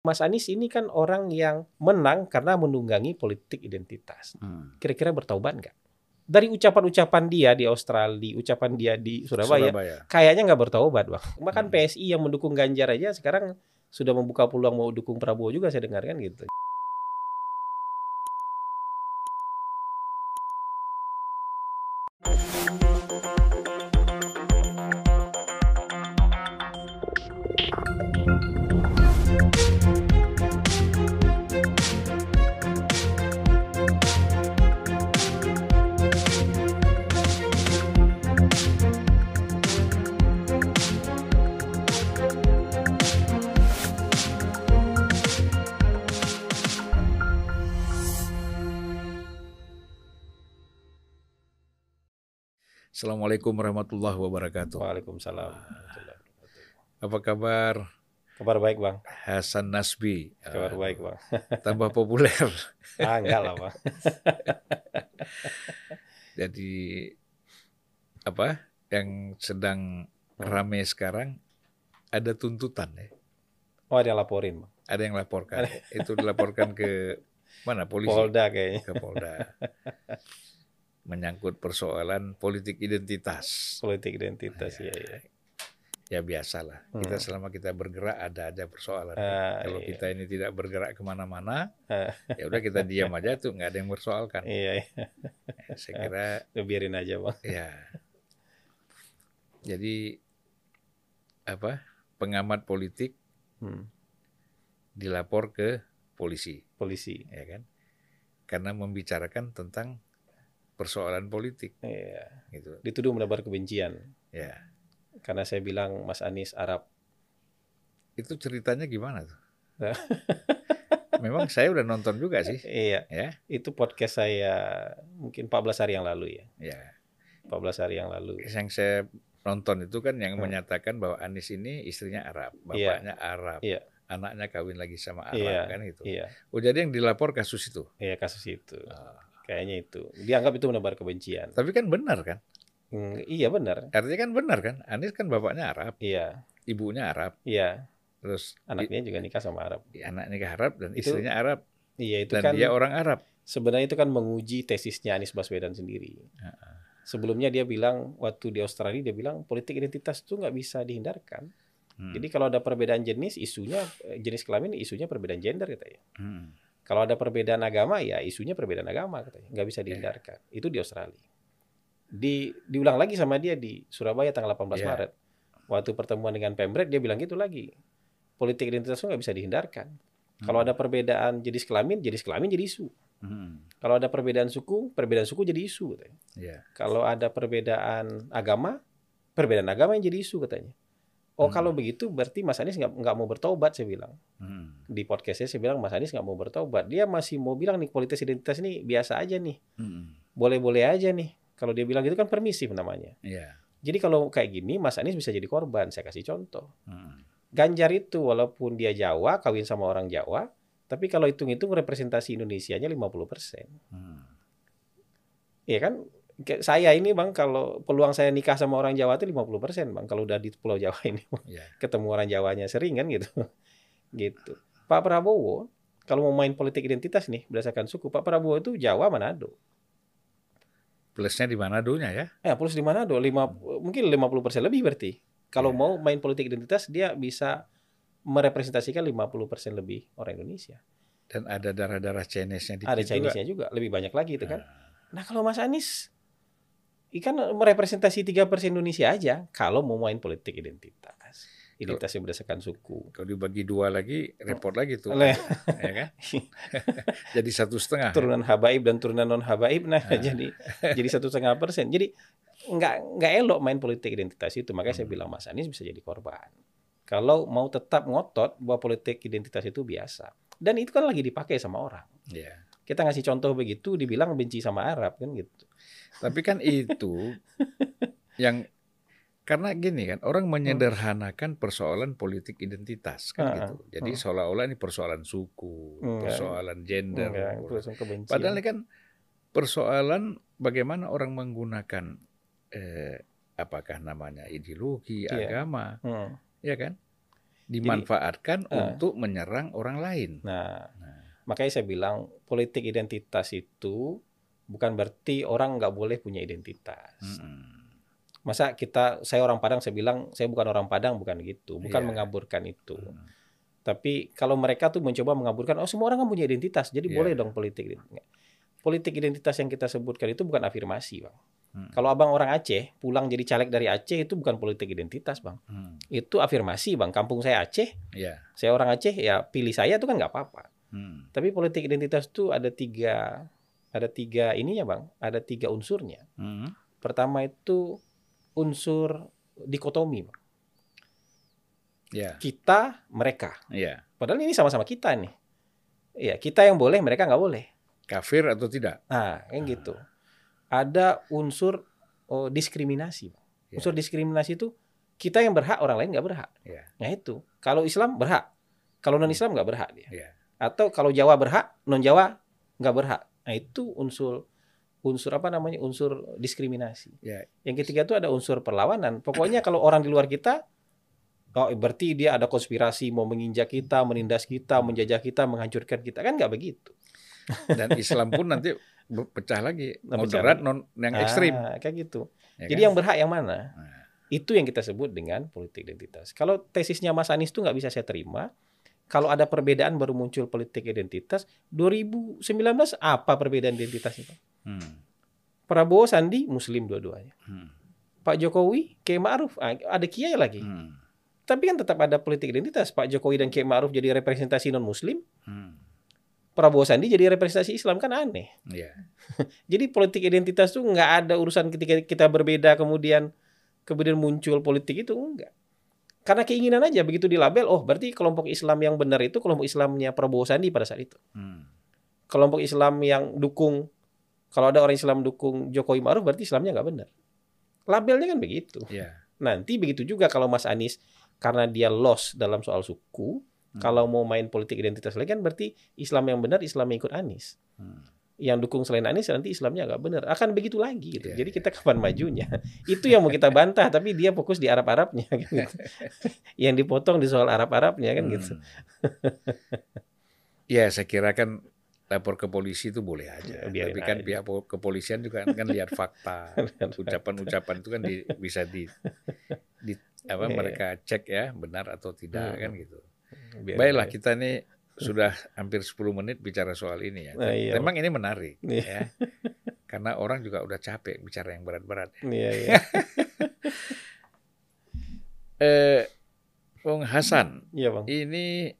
Mas Anies ini kan orang yang menang karena menunggangi politik identitas. Hmm. Kira-kira bertaubat nggak? Dari ucapan-ucapan dia di Australia, ucapan dia di Surabaya, Surabaya. kayaknya nggak bertaubat, bang. Bahkan Hmm. PSI yang mendukung Ganjar aja sekarang sudah membuka peluang mau dukung Prabowo juga saya dengarkan gitu. Assalamualaikum warahmatullahi wabarakatuh. Waalaikumsalam. Apa kabar Kabar baik bang. Hasan Nasbi? Kabar baik bang. Tambah populer. Ah enggak lah bang. Jadi apa yang sedang rame sekarang ada tuntutan ya. Oh ada yang laporin bang. Ada yang laporkan. Itu dilaporkan ke mana polisi? Polda kayaknya. Ke Polda. Menyangkut persoalan politik identitas. Politik identitas ya. ya. Ya biasalah. Kita Hmm. selama kita bergerak ada aja persoalan. Ah, Kalau iya. kita ini tidak bergerak ke mana-mana, Ah. ya udah kita diam aja tuh nggak ada yang mempersoalkan. Iya, iya. Saya kira Udah biarin aja bang. ya. Jadi apa pengamat politik Hmm. dilapor ke polisi, Polisi. ya kan? Karena membicarakan tentang persoalan politik, Iya. gitu. Dituduh menebar kebencian. Ya, Karena saya bilang Mas Anies Arab. itu ceritanya gimana tuh? Memang saya udah nonton juga sih, Iya. ya, Itu podcast saya mungkin 14 hari yang lalu ya. ya. 14 hari yang lalu. Yang saya nonton itu kan yang Hmm. menyatakan bahwa Anies ini istrinya Arab, Iya. bapaknya Arab, Iya. anaknya kawin lagi sama Arab Iya. kan gitu. Iya. Oh jadi yang dilapor kasus itu. Iya kasus itu. Ah. Kayaknya itu. Dianggap itu menebar kebencian. Tapi kan benar kan? Hmm, iya benar. Artinya kan benar kan? Anies kan bapaknya Arab, Iya. ibunya Arab, Iya. terus Anaknya juga nikah sama Arab. anaknya ke Arab dan Itu istrinya Arab Iya itu dan kan dia orang Arab. sebenarnya itu kan menguji tesisnya Anies Baswedan sendiri. Sebelumnya dia bilang waktu di Australia dia bilang politik identitas itu nggak bisa dihindarkan. Hmm. Jadi kalau ada perbedaan jenis isunya eh, jenis kelamin isunya perbedaan gender katanya. Hmm. Kalau ada perbedaan agama ya isunya perbedaan agama katanya. Nggak Iya. bisa dihindarkan. Itu di Australia. Di diulang lagi sama dia di Surabaya tanggal 18 Iya. Maret. Waktu pertemuan dengan Pemret dia bilang gitu lagi. Politik identitas itu nggak bisa dihindarkan. Kalau ada perbedaan jenis kelamin, jenis kelamin jadi isu. Hmm. Kalau ada perbedaan suku, perbedaan suku jadi isu katanya. Ya. Kalau ada perbedaan agama, perbedaan agama yang jadi isu katanya. Oh Hmm. kalau begitu berarti Mas Anies nggak nggak mau bertobat saya bilang Hmm. di podcastnya saya bilang Mas Anies nggak mau bertobat. Dia masih mau bilang nih politik identitas ini biasa aja nih, Hmm. boleh-boleh aja nih. Kalau dia bilang gitu kan permisif namanya. Ya. Jadi kalau kayak gini Mas Anies bisa jadi korban. Saya kasih contoh. Hmm. Ganjar itu walaupun dia Jawa, kawin sama orang Jawa, tapi kalau hitung-hitung representasi Indonesianya 50%. Hmm. Iya kan? Kayak Saya ini Bang kalau peluang saya nikah sama orang Jawa itu 50% Bang kalau udah di Pulau Jawa ini Ya. ketemu orang Jawanya sering kan gitu. gitu. Pak Prabowo kalau mau main politik identitas nih berdasarkan suku, Pak Prabowo itu Jawa Manado. Plusnya di Manadonya ya. Eh, plus di Manado lima mungkin 50% lebih berarti. Kalau Ya. mau main politik identitas dia bisa merepresentasikan 50% lebih orang Indonesia. Dan ada darah-darah Chinese-nya dikit Ada juga. Chinese-nya juga, lebih banyak lagi itu kan. Ah. Nah kalau Mas Anies ikan merepresentasi 3% Indonesia aja kalau mau main politik identitas. Identitasnya berdasarkan suku. Kalau dibagi dua lagi, repot lagi tuh. Oleh- ya kan? Jadi satu setengah. Turunan habaib dan turunan non habaib nah Ah. jadi jadi satu setengah persen. Jadi nggak nggak elok main politik identitas itu. Makanya saya Hmm. bilang Mas Anies bisa jadi korban. Kalau mau tetap ngotot bahwa politik identitas itu biasa. Dan itu kan lagi dipakai sama orang. Ya. Kita ngasih contoh begitu dibilang benci sama Arab kan gitu. Tapi kan itu yang karena gini kan orang menyederhanakan persoalan politik identitas kan Ah, gitu. Jadi hmm. seolah-olah ini persoalan suku, Enggak. persoalan gender. Langsung kebencian. Padahal ini kan persoalan bagaimana orang menggunakan eh, apakah namanya ideologi, Iya. agama, Hmm. ya kan? dimanfaatkan Jadi, untuk uh, menyerang orang lain. Nah, nah, makanya saya bilang politik identitas itu bukan berarti orang nggak boleh punya identitas. Hmm. Masa kita, saya orang Padang, saya bilang saya bukan orang Padang, bukan gitu, bukan yeah. mengaburkan itu. Hmm. Tapi kalau mereka tuh mencoba mengaburkan, oh semua orang kan punya identitas, jadi yeah. boleh dong politik. Politik identitas yang kita sebutkan itu bukan afirmasi, bang. Hmm. Kalau abang orang Aceh pulang jadi caleg dari Aceh itu bukan politik identitas bang, hmm. itu afirmasi bang. Kampung saya Aceh, yeah. saya orang Aceh ya pilih saya itu kan nggak apa-apa. Hmm. Tapi politik identitas itu ada tiga, ada tiga ininya bang, ada tiga unsurnya. Hmm. Pertama itu unsur dikotomi bang. Yeah. Kita mereka. Yeah. Padahal ini sama-sama kita nih. Ya kita yang boleh mereka nggak boleh. Kafir atau tidak? Nah, kan ah. gitu ada unsur oh, diskriminasi. Yeah. Unsur diskriminasi itu kita yang berhak orang lain nggak berhak. Yeah. Nah itu kalau Islam berhak, kalau non Islam nggak berhak dia. Yeah. Atau kalau Jawa berhak, non Jawa nggak berhak. Nah itu unsur unsur apa namanya unsur diskriminasi. Yeah. Yang ketiga itu ada unsur perlawanan. Pokoknya kalau orang di luar kita, oh berarti dia ada konspirasi mau menginjak kita, menindas kita, menjajah kita, menghancurkan kita kan nggak begitu. Dan Islam pun nanti pecah lagi nah, moderat non yang ah, ekstrim kayak gitu ya jadi kan? yang berhak yang mana nah. itu yang kita sebut dengan politik identitas kalau tesisnya Mas Anies itu nggak bisa saya terima kalau ada perbedaan baru muncul politik identitas 2019 apa perbedaan identitas itu hmm. Prabowo Sandi Muslim dua-duanya hmm. Pak Jokowi Kiai Ma'ruf ah, ada Kiai lagi hmm. tapi kan tetap ada politik identitas Pak Jokowi dan Kiai Ma'ruf jadi representasi non Muslim hmm Prabowo Sandi jadi representasi Islam kan aneh. Yeah. jadi politik identitas tuh nggak ada urusan ketika kita berbeda kemudian kemudian muncul politik itu enggak. Karena keinginan aja begitu dilabel, oh berarti kelompok Islam yang benar itu kelompok Islamnya Prabowo Sandi pada saat itu. Hmm. Kelompok Islam yang dukung kalau ada orang Islam dukung Jokowi Maruf berarti Islamnya nggak benar. Labelnya kan begitu. Yeah. Nanti begitu juga kalau Mas Anies karena dia loss dalam soal suku, Hmm. Kalau mau main politik identitas lagi kan berarti Islam yang benar Islam yang ikut Anies. Hmm. Yang dukung selain Anies nanti Islamnya agak benar. Akan begitu lagi gitu. Yeah, Jadi yeah. kita kapan majunya? Itu yang mau kita bantah tapi dia fokus di Arab-Arabnya kan gitu. yang dipotong di soal Arab-Arabnya kan gitu. hmm. gitu. Ya, saya kira kan lapor ke polisi itu boleh aja. Ya, Tapi kan aja. pihak kepolisian juga kan lihat fakta, ucapan-ucapan itu kan di, bisa di, di apa yeah. mereka cek ya benar atau tidak hmm. kan gitu. Biar Baiklah ya. kita ini sudah hampir 10 menit bicara soal ini ya. Nah, iya. Memang ini menarik iya. ya. Karena orang juga udah capek bicara yang berat-berat. Ya. Iya, iya. eh, Bung Hasan, iya, Bang. ini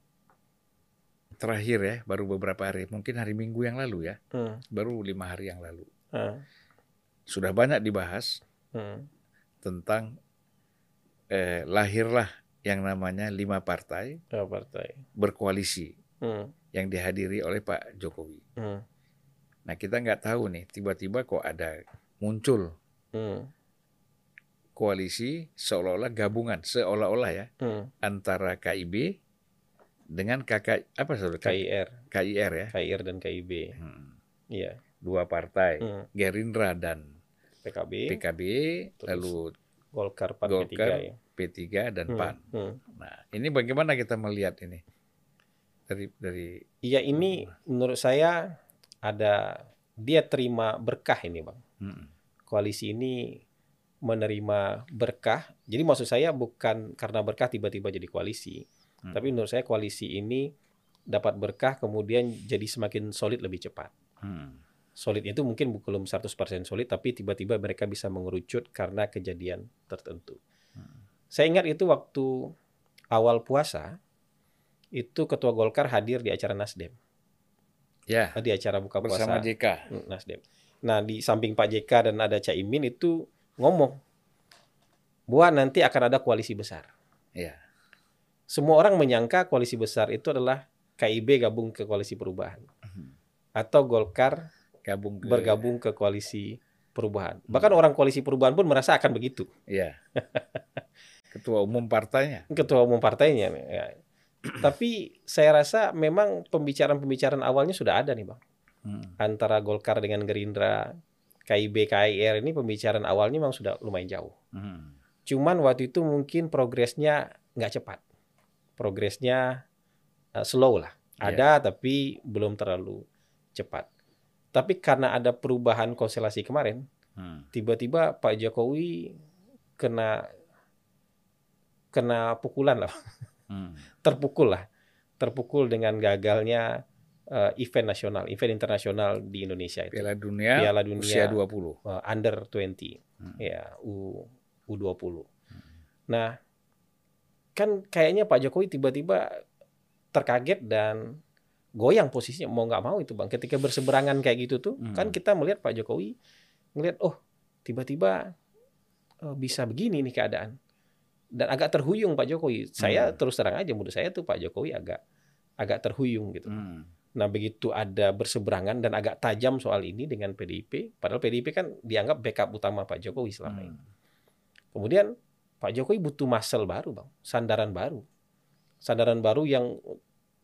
terakhir ya, baru beberapa hari, mungkin hari Minggu yang lalu ya, hmm. baru lima hari yang lalu. Hmm. Sudah banyak dibahas hmm. tentang eh, lahirlah yang namanya lima partai, lima partai. berkoalisi hmm. yang dihadiri oleh Pak Jokowi. Hmm. Nah kita nggak tahu nih tiba-tiba kok ada muncul hmm. koalisi seolah-olah gabungan seolah-olah ya hmm. antara KIB dengan kakak apa saudara KIR KIR ya KIR dan KIB hmm. iya dua partai hmm. Gerindra dan PKB PKB Terus lalu Golkar Pan Golkar, ya P3 dan hmm, PAN. Hmm. Nah, ini bagaimana kita melihat ini? Dari dari Iya, ini menurut saya ada dia terima berkah ini, Bang. Hmm. Koalisi ini menerima berkah. Jadi maksud saya bukan karena berkah tiba-tiba jadi koalisi. Hmm. Tapi menurut saya koalisi ini dapat berkah kemudian jadi semakin solid lebih cepat. Hmm. Solid itu mungkin belum 100% solid tapi tiba-tiba mereka bisa mengerucut karena kejadian tertentu. Hmm. Saya ingat itu waktu awal puasa, itu Ketua Golkar hadir di acara Nasdem. Ya. Di acara buka puasa. Bersama JK. Hmm, Nasdem. Nah, di samping Pak JK dan ada Caimin itu ngomong bahwa nanti akan ada koalisi besar. Ya. Semua orang menyangka koalisi besar itu adalah KIB gabung ke koalisi perubahan. Hmm. Atau Golkar gabung ke... bergabung ke koalisi perubahan. Bahkan hmm. orang koalisi perubahan pun merasa akan begitu. Iya. Ketua umum partainya. Ketua umum partainya. Ya. Tapi saya rasa memang pembicaraan-pembicaraan awalnya sudah ada nih bang. Hmm. Antara Golkar dengan Gerindra, KIB, KIR ini pembicaraan awalnya memang sudah lumayan jauh. Hmm. Cuman waktu itu mungkin progresnya nggak cepat. progresnya uh, slow lah. Iya. Ada yeah. tapi belum terlalu cepat. Tapi karena ada perubahan konstelasi kemarin, hmm. tiba-tiba Pak Jokowi kena kena pukulan lah, hmm. terpukul lah, terpukul dengan gagalnya uh, event nasional, event internasional di Indonesia itu. Piala Dunia, Piala Dunia usia 20. Uh, eh, under 20. Hmm. Ya, U U20. Hmm. Nah, kan kayaknya Pak Jokowi tiba-tiba terkaget dan goyang posisinya mau nggak mau itu bang ketika berseberangan kayak gitu tuh hmm. kan kita melihat Pak Jokowi ngelihat oh tiba-tiba oh, bisa begini nih keadaan dan agak terhuyung Pak Jokowi saya hmm. terus terang aja menurut saya tuh Pak Jokowi agak agak terhuyung gitu hmm. nah begitu ada berseberangan dan agak tajam soal ini dengan PDIP padahal PDIP kan dianggap backup utama Pak Jokowi selama hmm. ini kemudian Pak Jokowi butuh muscle baru bang sandaran baru sandaran baru yang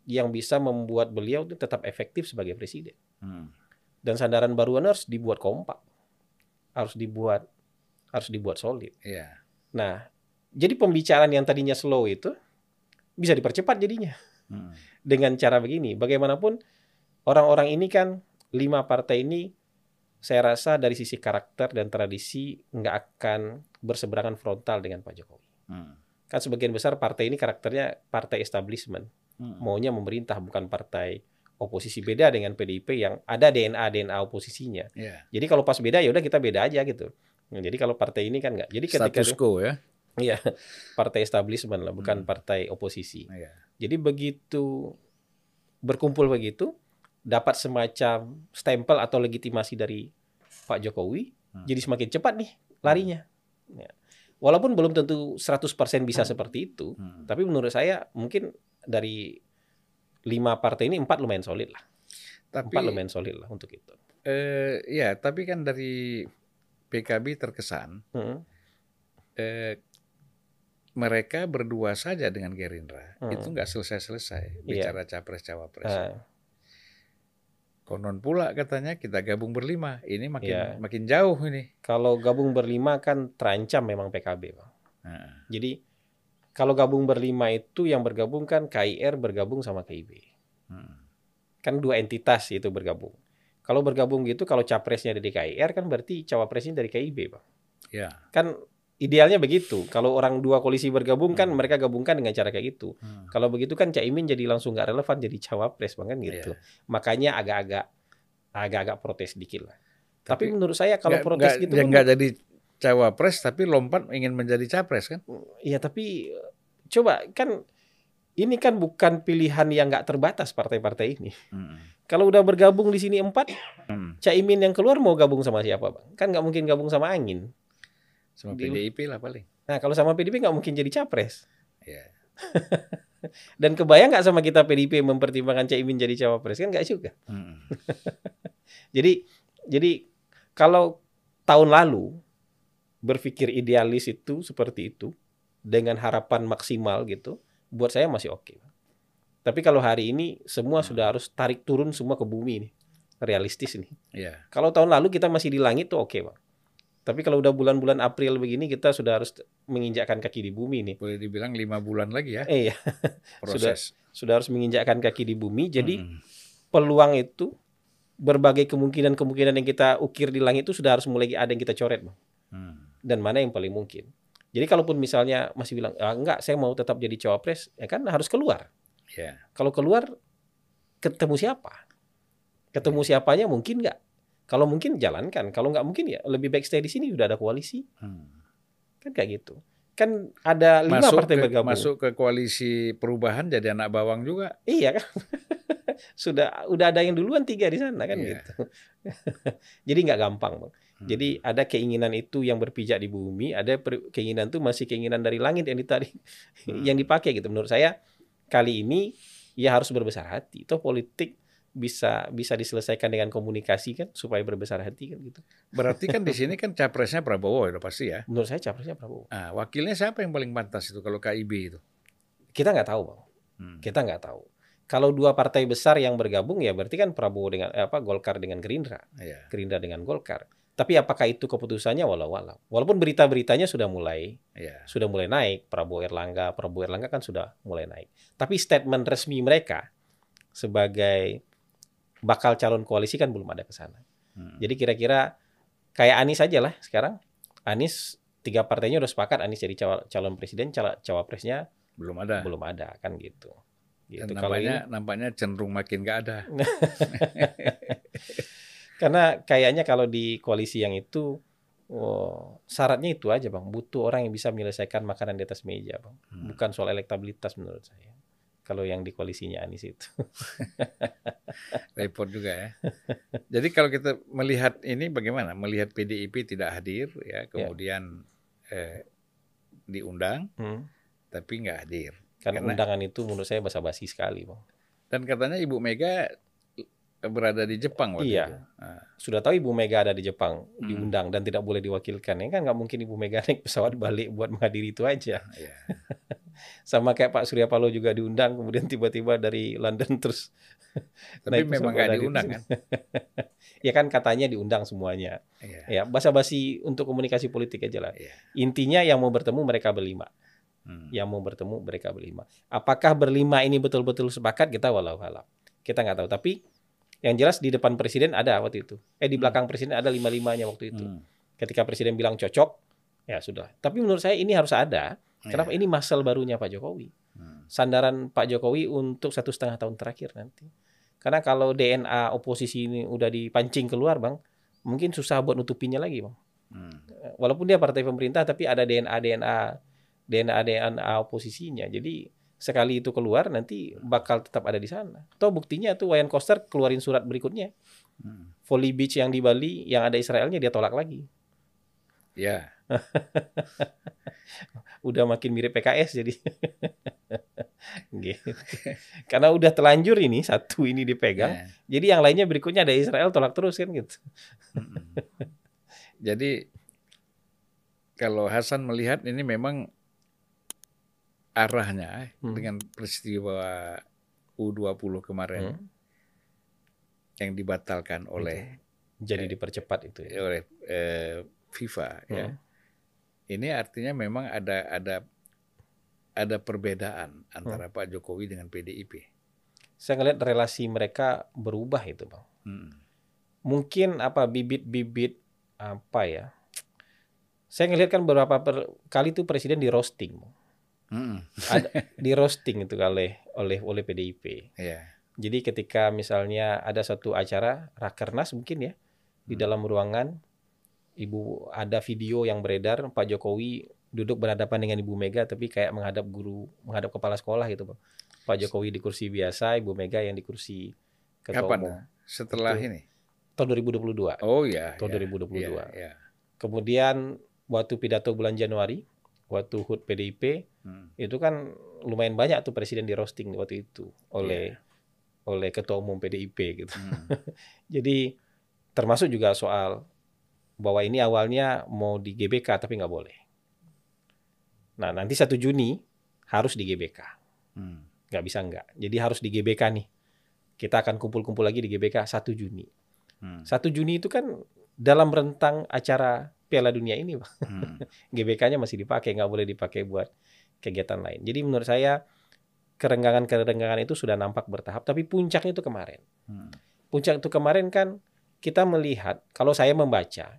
yang bisa membuat beliau tetap efektif sebagai presiden. Hmm. Dan sandaran baru harus dibuat kompak, harus dibuat harus dibuat solid. Yeah. Nah, jadi pembicaraan yang tadinya slow itu bisa dipercepat jadinya hmm. dengan cara begini. Bagaimanapun orang-orang ini kan lima partai ini saya rasa dari sisi karakter dan tradisi nggak akan berseberangan frontal dengan Pak Jokowi. Hmm. Kan sebagian besar partai ini karakternya partai establishment Hmm. Maunya memerintah bukan partai oposisi beda dengan PDIP yang ada DNA DNA oposisinya. Yeah. Jadi kalau pas beda ya udah kita beda aja gitu. Nah, jadi kalau partai ini kan enggak. Jadi ketika status quo ya. Iya, partai establishment lah, bukan hmm. partai oposisi. Yeah. Jadi begitu berkumpul begitu, dapat semacam stempel atau legitimasi dari Pak Jokowi, hmm. jadi semakin cepat nih larinya. Ya. Walaupun belum tentu 100% bisa hmm. seperti itu, hmm. tapi menurut saya mungkin dari lima partai ini empat lumayan solid lah. Tapi, empat lumayan solid lah untuk itu. Eh, ya, tapi kan dari PKB terkesan hmm. eh, mereka berdua saja dengan Gerindra hmm. itu nggak selesai-selesai iya. bicara yeah. capres cawapres. Uh. Konon pula katanya kita gabung berlima, ini makin yeah. makin jauh ini. Kalau gabung berlima kan terancam memang PKB, bang. Uh. Jadi kalau gabung berlima itu yang bergabung kan KIR bergabung sama KIB. Hmm. Kan dua entitas itu bergabung. Kalau bergabung gitu, kalau capresnya dari KIR kan berarti cawapresnya dari KIB, Bang. Ya. Kan idealnya begitu. Kalau orang dua koalisi bergabung kan hmm. mereka gabungkan dengan cara kayak gitu. Hmm. Kalau begitu kan Caimin jadi langsung nggak relevan jadi cawapres, Bang kan gitu. Ya. Makanya agak-agak agak-agak protes dikit lah. Tapi, Tapi menurut saya kalau gak, protes gak, gitu kan nggak jadi cawapres tapi lompat ingin menjadi capres kan? Iya tapi coba kan ini kan bukan pilihan yang nggak terbatas partai-partai ini. Hmm. Kalau udah bergabung di sini empat, hmm. Caimin yang keluar mau gabung sama siapa bang? Kan nggak mungkin gabung sama angin. Sama PDIP lah paling. Nah kalau sama PDIP nggak mungkin jadi capres. Yeah. Dan kebayang nggak sama kita PDIP mempertimbangkan Caimin jadi cawapres kan nggak juga. Hmm. jadi jadi kalau tahun lalu berpikir idealis itu seperti itu dengan harapan maksimal gitu, buat saya masih oke. Okay. Tapi kalau hari ini semua hmm. sudah harus tarik turun semua ke bumi nih, realistis nih. Yeah. Kalau tahun lalu kita masih di langit tuh oke okay, bang. Tapi kalau udah bulan-bulan April begini kita sudah harus menginjakkan kaki di bumi nih. Boleh dibilang lima bulan lagi ya. Iya. Proses. sudah sudah harus menginjakkan kaki di bumi. Jadi hmm. peluang itu berbagai kemungkinan-kemungkinan yang kita ukir di langit itu sudah harus mulai ada yang kita coret bang. Hmm dan mana yang paling mungkin. Jadi kalaupun misalnya masih bilang ah, enggak, saya mau tetap jadi cawapres, ya kan harus keluar. Yeah. Kalau keluar ketemu siapa? Ketemu siapanya mungkin nggak? Kalau mungkin jalankan, kalau nggak mungkin ya lebih baik stay di sini udah ada koalisi. Hmm. Kan kayak gitu. Kan ada lima masuk partai ke, bergabung. Masuk ke koalisi perubahan jadi anak bawang juga. Iya kan. Sudah udah ada yang duluan tiga di sana kan yeah. gitu. jadi nggak gampang, Bang. Hmm. Jadi ada keinginan itu yang berpijak di bumi, ada keinginan itu masih keinginan dari langit yang ditarik, hmm. yang dipakai gitu. Menurut saya kali ini ya harus berbesar hati. Itu politik bisa bisa diselesaikan dengan komunikasi kan supaya berbesar hati kan gitu. Berarti kan di sini kan capresnya Prabowo ya pasti ya. Menurut saya capresnya Prabowo. Ah, wakilnya siapa yang paling pantas itu kalau KIB itu? Kita nggak tahu bang. Hmm. Kita nggak tahu. Kalau dua partai besar yang bergabung ya berarti kan Prabowo dengan eh, apa Golkar dengan Gerindra, yeah. Gerindra dengan Golkar. Tapi apakah itu keputusannya walau walau. Walaupun berita-beritanya sudah mulai yeah. sudah mulai naik, Prabowo Erlangga, Prabowo Erlangga kan sudah mulai naik. Tapi statement resmi mereka sebagai bakal calon koalisi kan belum ada ke sana. Hmm. Jadi kira-kira kayak Anies aja lah sekarang. Anies tiga partainya udah sepakat Anies jadi calon presiden, cawapresnya belum ada. Belum ada kan gitu. Gitu. Dan nampaknya, ini, nampaknya cenderung makin gak ada. Karena kayaknya kalau di koalisi yang itu oh, syaratnya itu aja bang, butuh orang yang bisa menyelesaikan makanan di atas meja bang, hmm. bukan soal elektabilitas menurut saya. Kalau yang di koalisinya Anies itu. Repot juga ya. Jadi kalau kita melihat ini bagaimana? Melihat PDIP tidak hadir ya, ya. kemudian ya. eh, diundang, hmm. tapi nggak hadir. Karena, Karena undangan itu menurut saya basa-basi sekali, bang. Dan katanya Ibu Mega berada di Jepang waktu iya. itu. Nah. Sudah tahu Ibu Mega ada di Jepang, hmm. diundang dan tidak boleh diwakilkan. Ya kan nggak mungkin Ibu Mega naik pesawat balik buat menghadiri itu aja. Iya. Sama kayak Pak Surya Paloh juga diundang, kemudian tiba-tiba dari London terus. Tapi memang nggak diundang kan? ya kan katanya diundang semuanya. Iya. Ya basa-basi untuk komunikasi politik aja lah. Iya. Intinya yang mau bertemu mereka berlima. Hmm. Yang mau bertemu mereka berlima. Apakah berlima ini betul-betul sepakat kita walau alam. Kita nggak tahu. Tapi yang jelas di depan presiden ada waktu itu. Eh di hmm. belakang presiden ada lima-limanya waktu itu. Hmm. Ketika presiden bilang cocok, ya sudah. Tapi menurut saya ini harus ada. Kenapa? Yeah. Ini masal barunya Pak Jokowi. Hmm. Sandaran Pak Jokowi untuk satu setengah tahun terakhir nanti. Karena kalau DNA oposisi ini udah dipancing keluar, bang, mungkin susah buat nutupinya lagi, bang. Hmm. Walaupun dia partai pemerintah, tapi ada DNA DNA DNA DNA oposisinya. Jadi sekali itu keluar nanti bakal tetap ada di sana. Atau buktinya tuh Wayan Koster keluarin surat berikutnya. Hmm. Volley Beach yang di Bali yang ada Israelnya dia tolak lagi. Ya. udah makin mirip PKS jadi. gitu. Karena udah telanjur ini satu ini dipegang. Ya. Jadi yang lainnya berikutnya ada Israel tolak terus kan gitu. jadi kalau Hasan melihat ini memang arahnya hmm. dengan peristiwa U20 kemarin hmm. yang dibatalkan oleh jadi eh, dipercepat itu ya. oleh eh, FIFA ya. hmm. ya. Ini artinya memang ada ada ada perbedaan antara hmm. Pak Jokowi dengan PDIP. Saya ngelihat relasi mereka berubah itu, Bang. Hmm. Mungkin apa bibit-bibit apa ya? Saya ngelihat kan beberapa per, kali itu presiden di roasting. Bang Mm. Ada, di roasting itu oleh oleh oleh PDIP. Yeah. Jadi ketika misalnya ada satu acara rakernas mungkin ya di mm. dalam ruangan ibu ada video yang beredar Pak Jokowi duduk berhadapan dengan Ibu Mega tapi kayak menghadap guru menghadap kepala sekolah gitu Pak. Pak Jokowi di kursi biasa, Ibu Mega yang di kursi ketua Kapan? umum. Setelah itu, ini? Tahun 2022. Oh iya. Tahun ya, 2022. Ya, ya. Kemudian waktu pidato bulan Januari waktu HUT PDIP hmm. itu kan lumayan banyak tuh presiden di roasting waktu itu oleh yeah. oleh ketua umum PDIP gitu. Hmm. Jadi termasuk juga soal bahwa ini awalnya mau di GBK tapi nggak boleh. Nah nanti satu Juni harus di GBK, hmm. nggak bisa nggak. Jadi harus di GBK nih. Kita akan kumpul-kumpul lagi di GBK satu Juni. Hmm. Satu Juni itu kan dalam rentang acara Piala Dunia ini, Hmm. GBK-nya masih dipakai, nggak boleh dipakai buat kegiatan lain. Jadi menurut saya kerenggangan-kerenggangan itu sudah nampak bertahap, tapi puncaknya itu kemarin. Hmm. Puncak itu kemarin kan kita melihat, kalau saya membaca,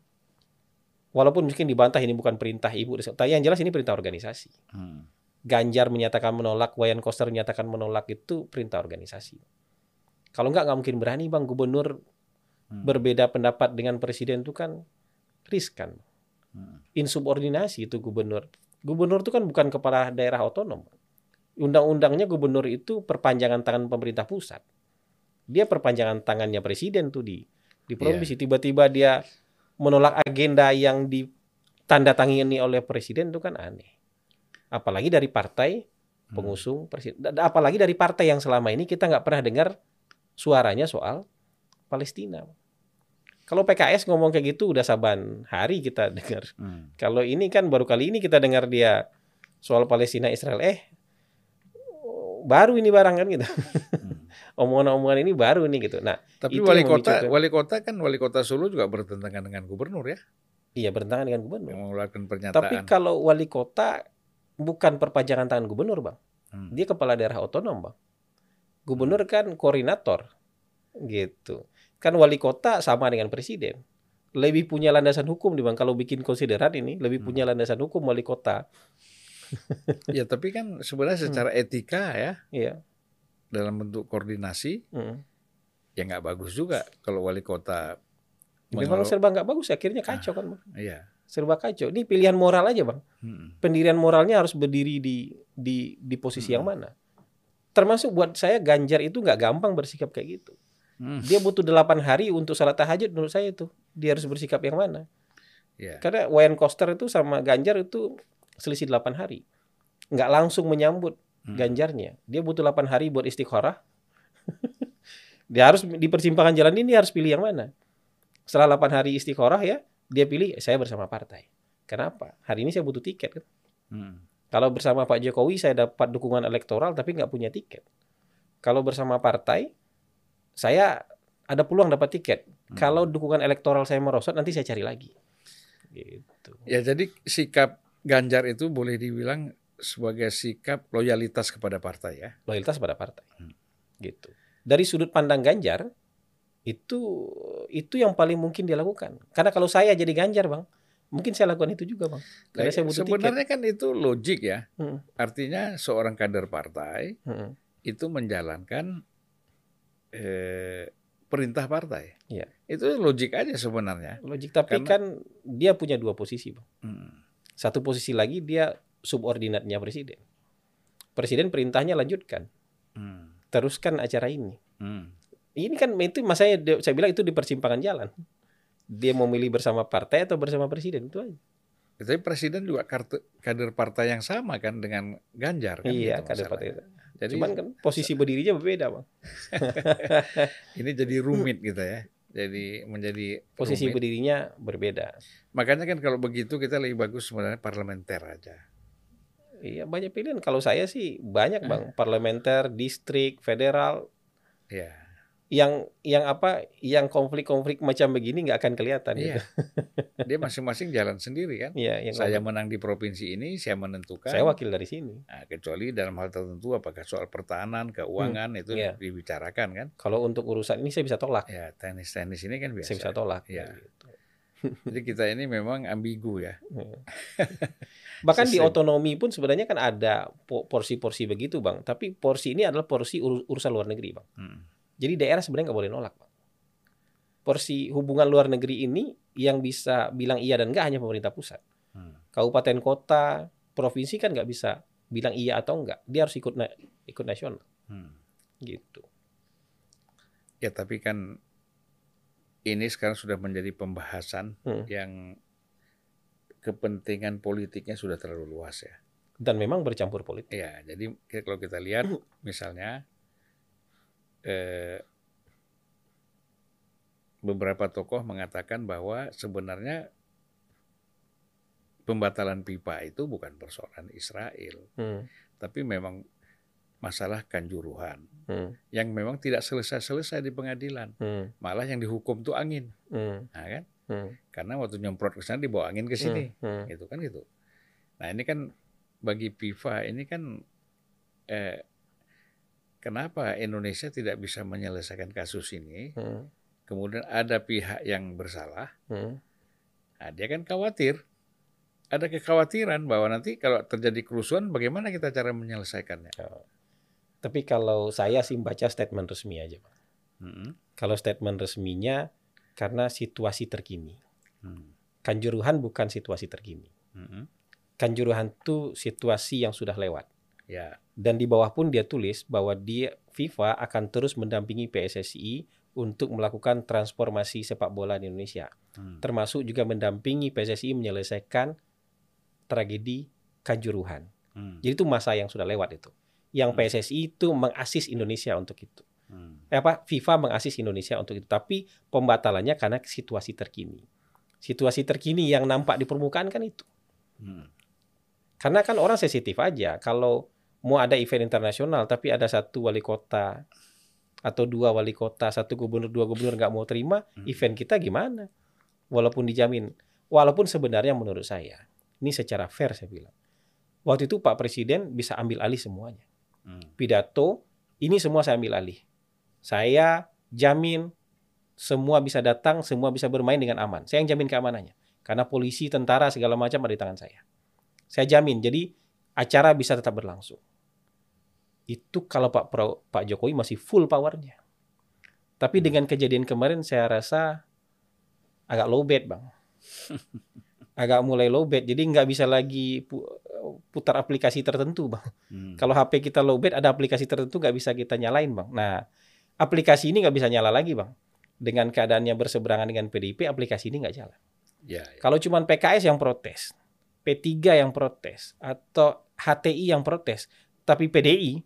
walaupun mungkin dibantah ini bukan perintah ibu, tapi yang jelas ini perintah organisasi. Hmm. Ganjar menyatakan menolak, Wayan Koster menyatakan menolak itu perintah organisasi. Kalau nggak nggak mungkin berani bang gubernur hmm. berbeda pendapat dengan presiden itu kan riskan. Hmm. Insubordinasi itu gubernur. Gubernur itu kan bukan kepala daerah otonom. Undang-undangnya gubernur itu perpanjangan tangan pemerintah pusat. Dia perpanjangan tangannya presiden tuh di di provinsi. Yeah. Tiba-tiba dia menolak agenda yang ditandatangani oleh presiden itu kan aneh. Apalagi dari partai hmm. pengusung presiden. Apalagi dari partai yang selama ini kita nggak pernah dengar suaranya soal Palestina. Kalau PKS ngomong kayak gitu udah saban hari kita dengar. Hmm. Kalau ini kan baru kali ini kita dengar dia soal Palestina Israel. Eh baru ini barang kan gitu. Hmm. Omongan-omongan ini baru nih gitu. Nah, tapi wali kota wali kota kan wali kota Solo juga bertentangan dengan gubernur ya. Iya, bertentangan dengan gubernur. Yang mengeluarkan pernyataan. Tapi kalau wali kota bukan perpanjangan tangan gubernur, Bang. Hmm. Dia kepala daerah otonom, Bang. Gubernur hmm. kan koordinator. Gitu. Kan wali kota sama dengan presiden. Lebih punya landasan hukum nih, Bang. Kalau bikin konsideran ini, lebih hmm. punya landasan hukum wali kota. ya, tapi kan sebenarnya hmm. secara hmm. etika ya. Iya. Dalam bentuk koordinasi, hmm. ya nggak bagus juga kalau wali kota Memang serba nggak bagus, akhirnya kacau kan, bang. Iya. Serba kacau. Ini pilihan moral aja, bang. Hmm. Pendirian moralnya harus berdiri di di di posisi hmm. yang mana. Termasuk buat saya Ganjar itu nggak gampang bersikap kayak gitu. Hmm. Dia butuh delapan hari untuk salat tahajud menurut saya itu. Dia harus bersikap yang mana? Yeah. Karena Wayne Koster itu sama Ganjar itu selisih delapan hari. Nggak langsung menyambut. Ganjarnya. Dia butuh delapan hari buat istikharah. dia harus di persimpangan jalan ini harus pilih yang mana setelah 8 hari istiqoroh ya, dia pilih saya bersama partai. Kenapa? Hari ini saya butuh tiket kan. Hmm. Kalau bersama Pak Jokowi saya dapat dukungan elektoral tapi nggak punya tiket. Kalau bersama partai, saya ada peluang dapat tiket. Hmm. Kalau dukungan elektoral saya merosot, nanti saya cari lagi. Gitu. Ya jadi sikap Ganjar itu boleh dibilang sebagai sikap loyalitas kepada partai ya. Loyalitas kepada partai. Hmm. Gitu. Dari sudut pandang Ganjar, itu itu yang paling mungkin dia lakukan. Karena kalau saya jadi Ganjar, Bang, mungkin saya lakukan itu juga, Bang. Karena saya butuh Sebenarnya tiket. kan itu logik ya. Hmm. Artinya seorang kader partai hmm. itu menjalankan eh, perintah partai. Ya. Itu logik aja sebenarnya. Logik, tapi Karena, kan dia punya dua posisi, Bang. Hmm. Satu posisi lagi dia subordinatnya presiden. Presiden perintahnya lanjutkan. Hmm. Teruskan acara ini. Hmm. Ini kan itu masanya saya bilang itu di persimpangan jalan. Dia mau milih bersama partai atau bersama presiden itu aja. Tapi presiden juga kader partai yang sama kan dengan Ganjar kan? Iya, gitu kader partai. Jadi, Cuman kan posisi berdirinya berbeda, Bang. ini jadi rumit gitu ya. Jadi menjadi posisi rumit. berdirinya berbeda. Makanya kan kalau begitu kita lebih bagus sebenarnya parlementer aja. Iya, banyak pilihan. Kalau saya sih banyak, Bang. Eh. Parlementer, distrik, federal. Iya yang yang apa yang konflik-konflik macam begini nggak akan kelihatan iya. gitu. Dia masing-masing jalan sendiri kan. Iya, yang saya menang di provinsi ini, saya menentukan. Saya wakil dari sini. Nah, kecuali dalam hal tertentu apakah soal pertahanan, keuangan hmm, itu iya. dibicarakan kan. Kalau untuk urusan ini saya bisa tolak. Ya, teknis-teknis ini kan biasa. Saya bisa tolak. Ya. Gitu. Jadi kita ini memang ambigu ya. Iya. Bahkan di otonomi pun sebenarnya kan ada porsi-porsi begitu, Bang. Tapi porsi ini adalah porsi ur urusan luar negeri, Bang. Hmm jadi daerah sebenarnya nggak boleh nolak, Pak. Porsi hubungan luar negeri ini yang bisa bilang iya dan enggak hanya pemerintah pusat. Hmm. Kabupaten kota, provinsi kan nggak bisa bilang iya atau enggak. Dia harus ikut na ikut nasional. Hmm. Gitu. Ya tapi kan ini sekarang sudah menjadi pembahasan hmm. yang kepentingan politiknya sudah terlalu luas ya. Dan memang bercampur politik. Ya, jadi kalau kita lihat misalnya eh, beberapa tokoh mengatakan bahwa sebenarnya pembatalan pipa itu bukan persoalan Israel, hmm. tapi memang masalah kanjuruhan hmm. yang memang tidak selesai-selesai di pengadilan, hmm. malah yang dihukum tuh angin, hmm. nah, kan? Hmm. Karena waktu nyemprot ke sana dibawa angin ke sini, hmm. Hmm. gitu kan itu. Nah ini kan bagi FIFA ini kan eh, kenapa Indonesia tidak bisa menyelesaikan kasus ini? Hmm. Kemudian ada pihak yang bersalah, hmm. nah, dia kan khawatir, ada kekhawatiran bahwa nanti kalau terjadi kerusuhan, bagaimana kita cara menyelesaikannya? Oh. Tapi kalau saya sih baca statement resmi aja, Pak. Hmm. Kalau statement resminya karena situasi terkini. Hmm. Kanjuruhan bukan situasi terkini. Hmm. Kanjuruhan itu situasi yang sudah lewat. Ya. Dan di bawah pun dia tulis bahwa dia FIFA akan terus mendampingi PSSI untuk melakukan transformasi sepak bola di Indonesia. Hmm. Termasuk juga mendampingi PSSI menyelesaikan tragedi Kanjuruhan. Hmm. Jadi itu masa yang sudah lewat itu. Yang hmm. PSSI itu mengasis Indonesia untuk itu. Hmm. Eh, apa FIFA mengasis Indonesia untuk itu, tapi pembatalannya karena situasi terkini. Situasi terkini yang nampak di permukaan kan itu. Hmm. Karena kan orang sensitif aja kalau mau ada event internasional tapi ada satu wali kota atau dua wali kota, satu gubernur, dua gubernur nggak mau terima, hmm. event kita gimana? Walaupun dijamin, walaupun sebenarnya menurut saya ini secara fair saya bilang. Waktu itu Pak Presiden bisa ambil alih semuanya. Hmm. Pidato ini semua saya ambil alih. Saya jamin semua bisa datang, semua bisa bermain dengan aman. Saya yang jamin keamanannya. Karena polisi, tentara, segala macam ada di tangan saya. Saya jamin. Jadi acara bisa tetap berlangsung. Itu kalau Pak Pro, Pak Jokowi masih full powernya. Tapi dengan kejadian kemarin saya rasa agak low bed, Bang. Agak mulai low bed. Jadi nggak bisa lagi putar aplikasi tertentu, Bang. Hmm. Kalau HP kita low bed, ada aplikasi tertentu nggak bisa kita nyalain, Bang. Nah, aplikasi ini nggak bisa nyala lagi, Bang. Dengan keadaannya berseberangan dengan PDIP, aplikasi ini nggak jalan. Ya, ya. Kalau cuma PKS yang protes, P3 yang protes, atau HTI yang protes, tapi PDI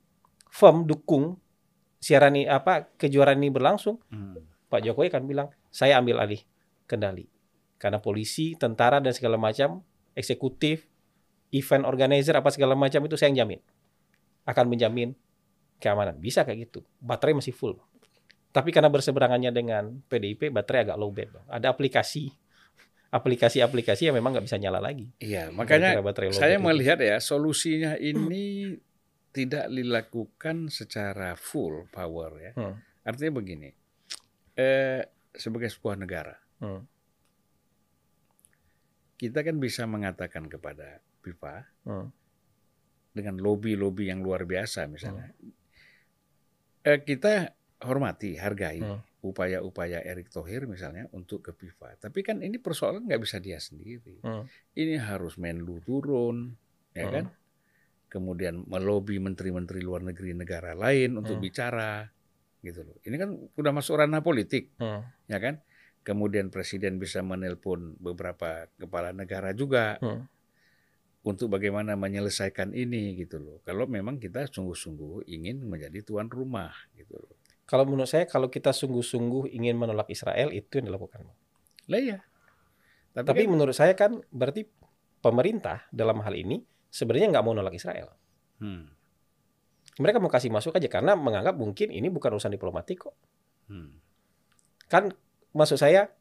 firm dukung siaran ini apa kejuaraan ini berlangsung, hmm. Pak Jokowi akan bilang saya ambil alih kendali karena polisi, tentara dan segala macam, eksekutif, event organizer apa segala macam itu saya yang jamin akan menjamin keamanan bisa kayak gitu baterai masih full tapi karena berseberangannya dengan PDIP baterai agak low bed ada aplikasi aplikasi-aplikasi yang memang nggak bisa nyala lagi. Iya, makanya saya melihat ya solusinya ini tidak dilakukan secara full power ya. Hmm. Artinya begini, eh, sebagai sebuah negara, hmm. Kita kan bisa mengatakan kepada FIFA hmm. dengan lobby-lobby yang luar biasa misalnya, hmm. eh, kita hormati, hargai. Hmm upaya-upaya Erick Thohir misalnya untuk ke FIFA. Tapi kan ini persoalan nggak bisa dia sendiri. Hmm. Ini harus Menlu turun, ya hmm. kan? Kemudian melobi menteri-menteri luar negeri negara lain untuk hmm. bicara, gitu loh. Ini kan udah masuk ranah politik, hmm. ya kan? Kemudian presiden bisa menelpon beberapa kepala negara juga hmm. untuk bagaimana menyelesaikan ini, gitu loh. Kalau memang kita sungguh-sungguh ingin menjadi tuan rumah, gitu loh. Kalau menurut saya kalau kita sungguh-sungguh ingin menolak Israel itu yang dilakukan. Lah iya. Tapi, Tapi kan, menurut saya kan berarti pemerintah dalam hal ini sebenarnya nggak mau nolak Israel. Hmm. Mereka mau kasih masuk aja karena menganggap mungkin ini bukan urusan diplomatik kok. Hmm. Kan maksud saya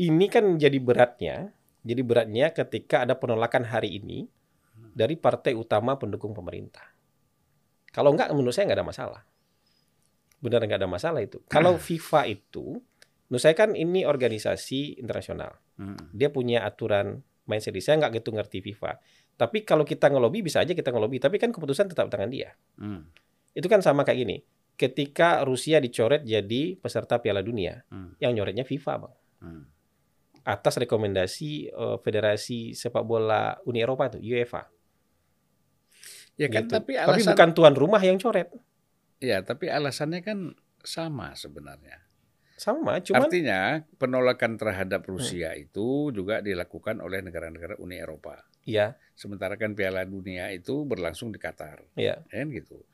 ini kan jadi beratnya, jadi beratnya ketika ada penolakan hari ini dari partai utama pendukung pemerintah. Kalau enggak menurut saya nggak ada masalah benar nggak ada masalah itu. Kalau FIFA itu, menurut saya kan ini organisasi internasional. Hmm. Dia punya aturan main sendiri. Saya nggak gitu ngerti FIFA. Tapi kalau kita ngelobi bisa aja kita ngelobi. Tapi kan keputusan tetap tangan dia. Hmm. Itu kan sama kayak gini. Ketika Rusia dicoret jadi peserta Piala Dunia, hmm. yang nyoretnya FIFA, bang. Hmm. Atas rekomendasi uh, Federasi Sepak Bola Uni Eropa itu UEFA. Ya kan, gitu. tapi, alasan... tapi bukan tuan rumah yang coret. Ya, tapi alasannya kan sama sebenarnya. Sama, cuma artinya penolakan terhadap Rusia hmm. itu juga dilakukan oleh negara-negara Uni Eropa. Iya. Sementara kan Piala Dunia itu berlangsung di Qatar. Iya. Kan gitu.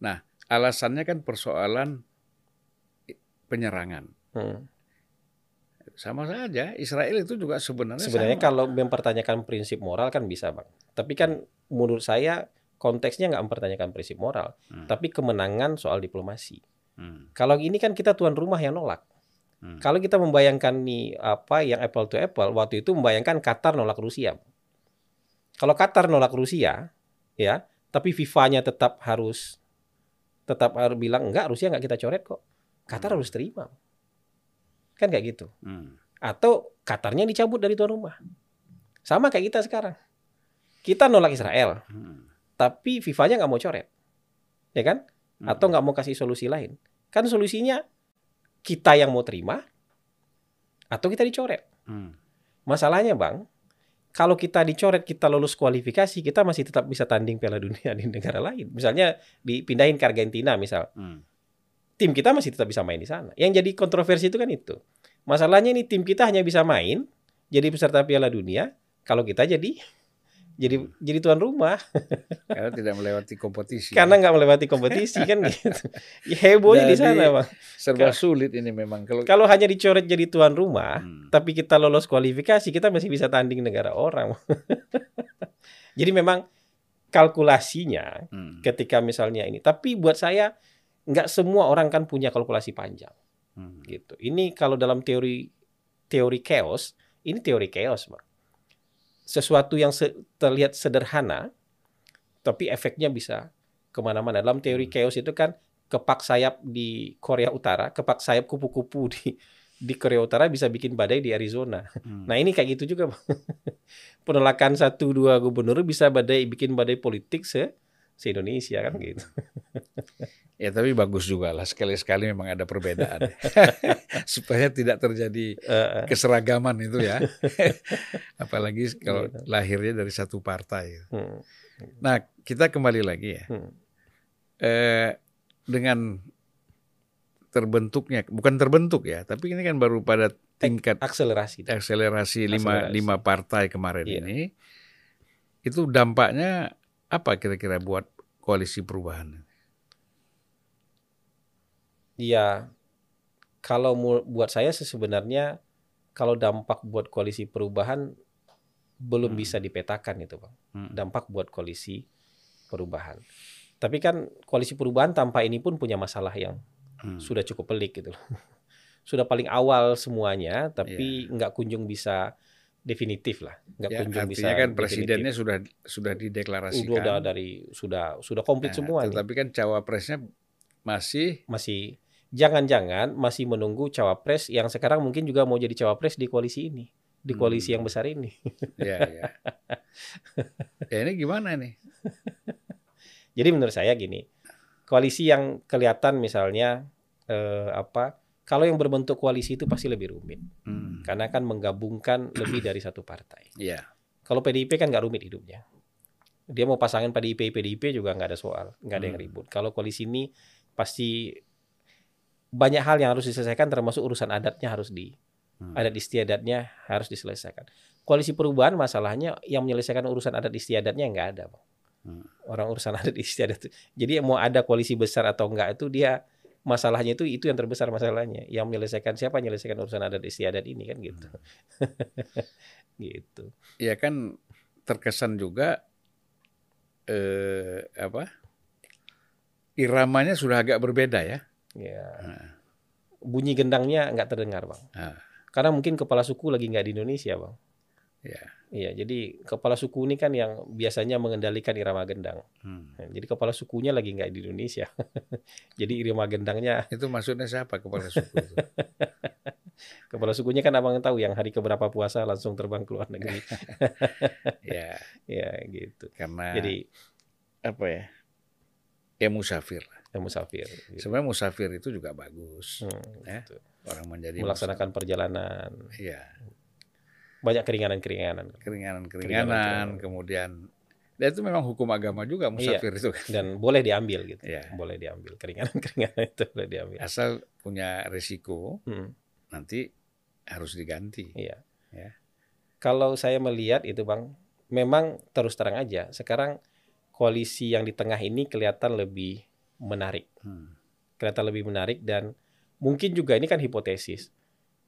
Nah, alasannya kan persoalan penyerangan. Hmm. Sama saja, Israel itu juga sebenarnya Sebenarnya sama. kalau mempertanyakan prinsip moral kan bisa, Bang. Tapi kan menurut saya konteksnya nggak mempertanyakan prinsip moral, hmm. tapi kemenangan soal diplomasi. Hmm. Kalau ini kan kita tuan rumah yang nolak. Hmm. Kalau kita membayangkan nih apa yang apple to apple, waktu itu membayangkan Qatar nolak Rusia. Kalau Qatar nolak Rusia, ya, tapi FIFA-nya tetap harus tetap harus bilang enggak Rusia nggak kita coret kok. Qatar hmm. harus terima. Kan kayak gitu. Hmm. Atau Qatarnya dicabut dari tuan rumah. Sama kayak kita sekarang. Kita nolak Israel. Hmm tapi FIFA-nya nggak mau coret, ya kan? Hmm. Atau nggak mau kasih solusi lain? Kan solusinya kita yang mau terima atau kita dicoret. Hmm. Masalahnya bang, kalau kita dicoret, kita lolos kualifikasi, kita masih tetap bisa tanding Piala Dunia di negara lain. Misalnya dipindahin ke Argentina, misal, hmm. tim kita masih tetap bisa main di sana. Yang jadi kontroversi itu kan itu. Masalahnya ini tim kita hanya bisa main jadi peserta Piala Dunia kalau kita jadi jadi jadi tuan rumah karena tidak melewati kompetisi karena nggak melewati kompetisi kan gitu ya, hebohnya di sana bang serba sulit ini memang kalau kalau hanya dicoret jadi tuan rumah hmm. tapi kita lolos kualifikasi kita masih bisa tanding negara orang jadi memang kalkulasinya hmm. ketika misalnya ini tapi buat saya nggak semua orang kan punya kalkulasi panjang. Hmm. Gitu. Ini kalau dalam teori teori chaos, ini teori chaos, Bang. Sesuatu yang se terlihat sederhana, tapi efeknya bisa ke mana-mana. Dalam teori hmm. chaos itu kan kepak sayap di Korea Utara, kepak sayap kupu-kupu di di Korea Utara bisa bikin badai di Arizona. Hmm. Nah ini kayak gitu juga, penolakan satu dua gubernur bisa badai bikin badai politik se se Indonesia kan gitu. ya tapi bagus juga lah sekali-sekali memang ada perbedaan supaya tidak terjadi keseragaman itu ya. Apalagi kalau iya. lahirnya dari satu partai. Hmm. Nah kita kembali lagi ya. Hmm. Eh, dengan terbentuknya bukan terbentuk ya tapi ini kan baru pada tingkat akselerasi akselerasi lima lima partai kemarin iya. ini itu dampaknya apa kira-kira buat koalisi perubahan? Iya, kalau buat saya sebenarnya kalau dampak buat koalisi perubahan belum hmm. bisa dipetakan itu bang. Hmm. Dampak buat koalisi perubahan. Tapi kan koalisi perubahan tanpa ini pun punya masalah yang hmm. sudah cukup pelik gitu Sudah paling awal semuanya, tapi yeah. nggak kunjung bisa definitif lah, nggak ya, kunjung bisa. kan presidennya definitif. sudah sudah dideklarasikan. Sudah dari sudah sudah komplit nah, semua. Tetapi nih. kan cawapresnya masih masih jangan-jangan masih menunggu cawapres yang sekarang mungkin juga mau jadi cawapres di koalisi ini, di koalisi hmm. yang besar ini. Ya, ya. ya ini gimana nih? Jadi menurut saya gini, koalisi yang kelihatan misalnya eh, apa kalau yang berbentuk koalisi itu pasti lebih rumit hmm. karena kan menggabungkan lebih dari satu partai. Yeah. Kalau PDIP kan nggak rumit hidupnya. Dia mau pasangin PDIP PDIP juga nggak ada soal, nggak ada hmm. yang ribut. Kalau koalisi ini pasti banyak hal yang harus diselesaikan termasuk urusan adatnya harus di hmm. adat istiadatnya harus diselesaikan. Koalisi perubahan masalahnya yang menyelesaikan urusan adat istiadatnya nggak ada, bang. Hmm. Orang urusan adat istiadat. Jadi mau ada koalisi besar atau enggak itu dia masalahnya itu itu yang terbesar masalahnya. Yang menyelesaikan siapa menyelesaikan urusan adat istiadat ini kan gitu. Hmm. gitu. Ya kan terkesan juga eh apa? Iramanya sudah agak berbeda ya. Ya. Nah. Bunyi gendangnya nggak terdengar, Bang. Nah. Karena mungkin kepala suku lagi nggak di Indonesia, Bang. Ya. Iya, jadi kepala suku ini kan yang biasanya mengendalikan irama gendang. Hmm. Nah, jadi kepala sukunya lagi nggak di Indonesia. jadi irama gendangnya. Itu maksudnya siapa kepala suku itu? kepala sukunya kan abang tahu yang hari keberapa puasa langsung terbang ke luar negeri. ya. Ya gitu. Karena. Jadi apa ya? Ya musafir. Ya musafir. Gitu. Sebenarnya musafir itu juga bagus. Hmm, ya. gitu. Orang menjadi melaksanakan musafir. perjalanan. Iya banyak keringanan-keringanan. Keringanan-keringanan, kemudian dan itu memang hukum agama juga musafir iya, itu kan. Dan boleh diambil gitu. Iya. Boleh diambil keringanan-keringanan itu boleh diambil. Asal punya risiko, hmm. nanti harus diganti. Iya. Ya. Kalau saya melihat itu Bang, memang terus terang aja sekarang koalisi yang di tengah ini kelihatan lebih menarik. Hmm. Kelihatan lebih menarik dan mungkin juga ini kan hipotesis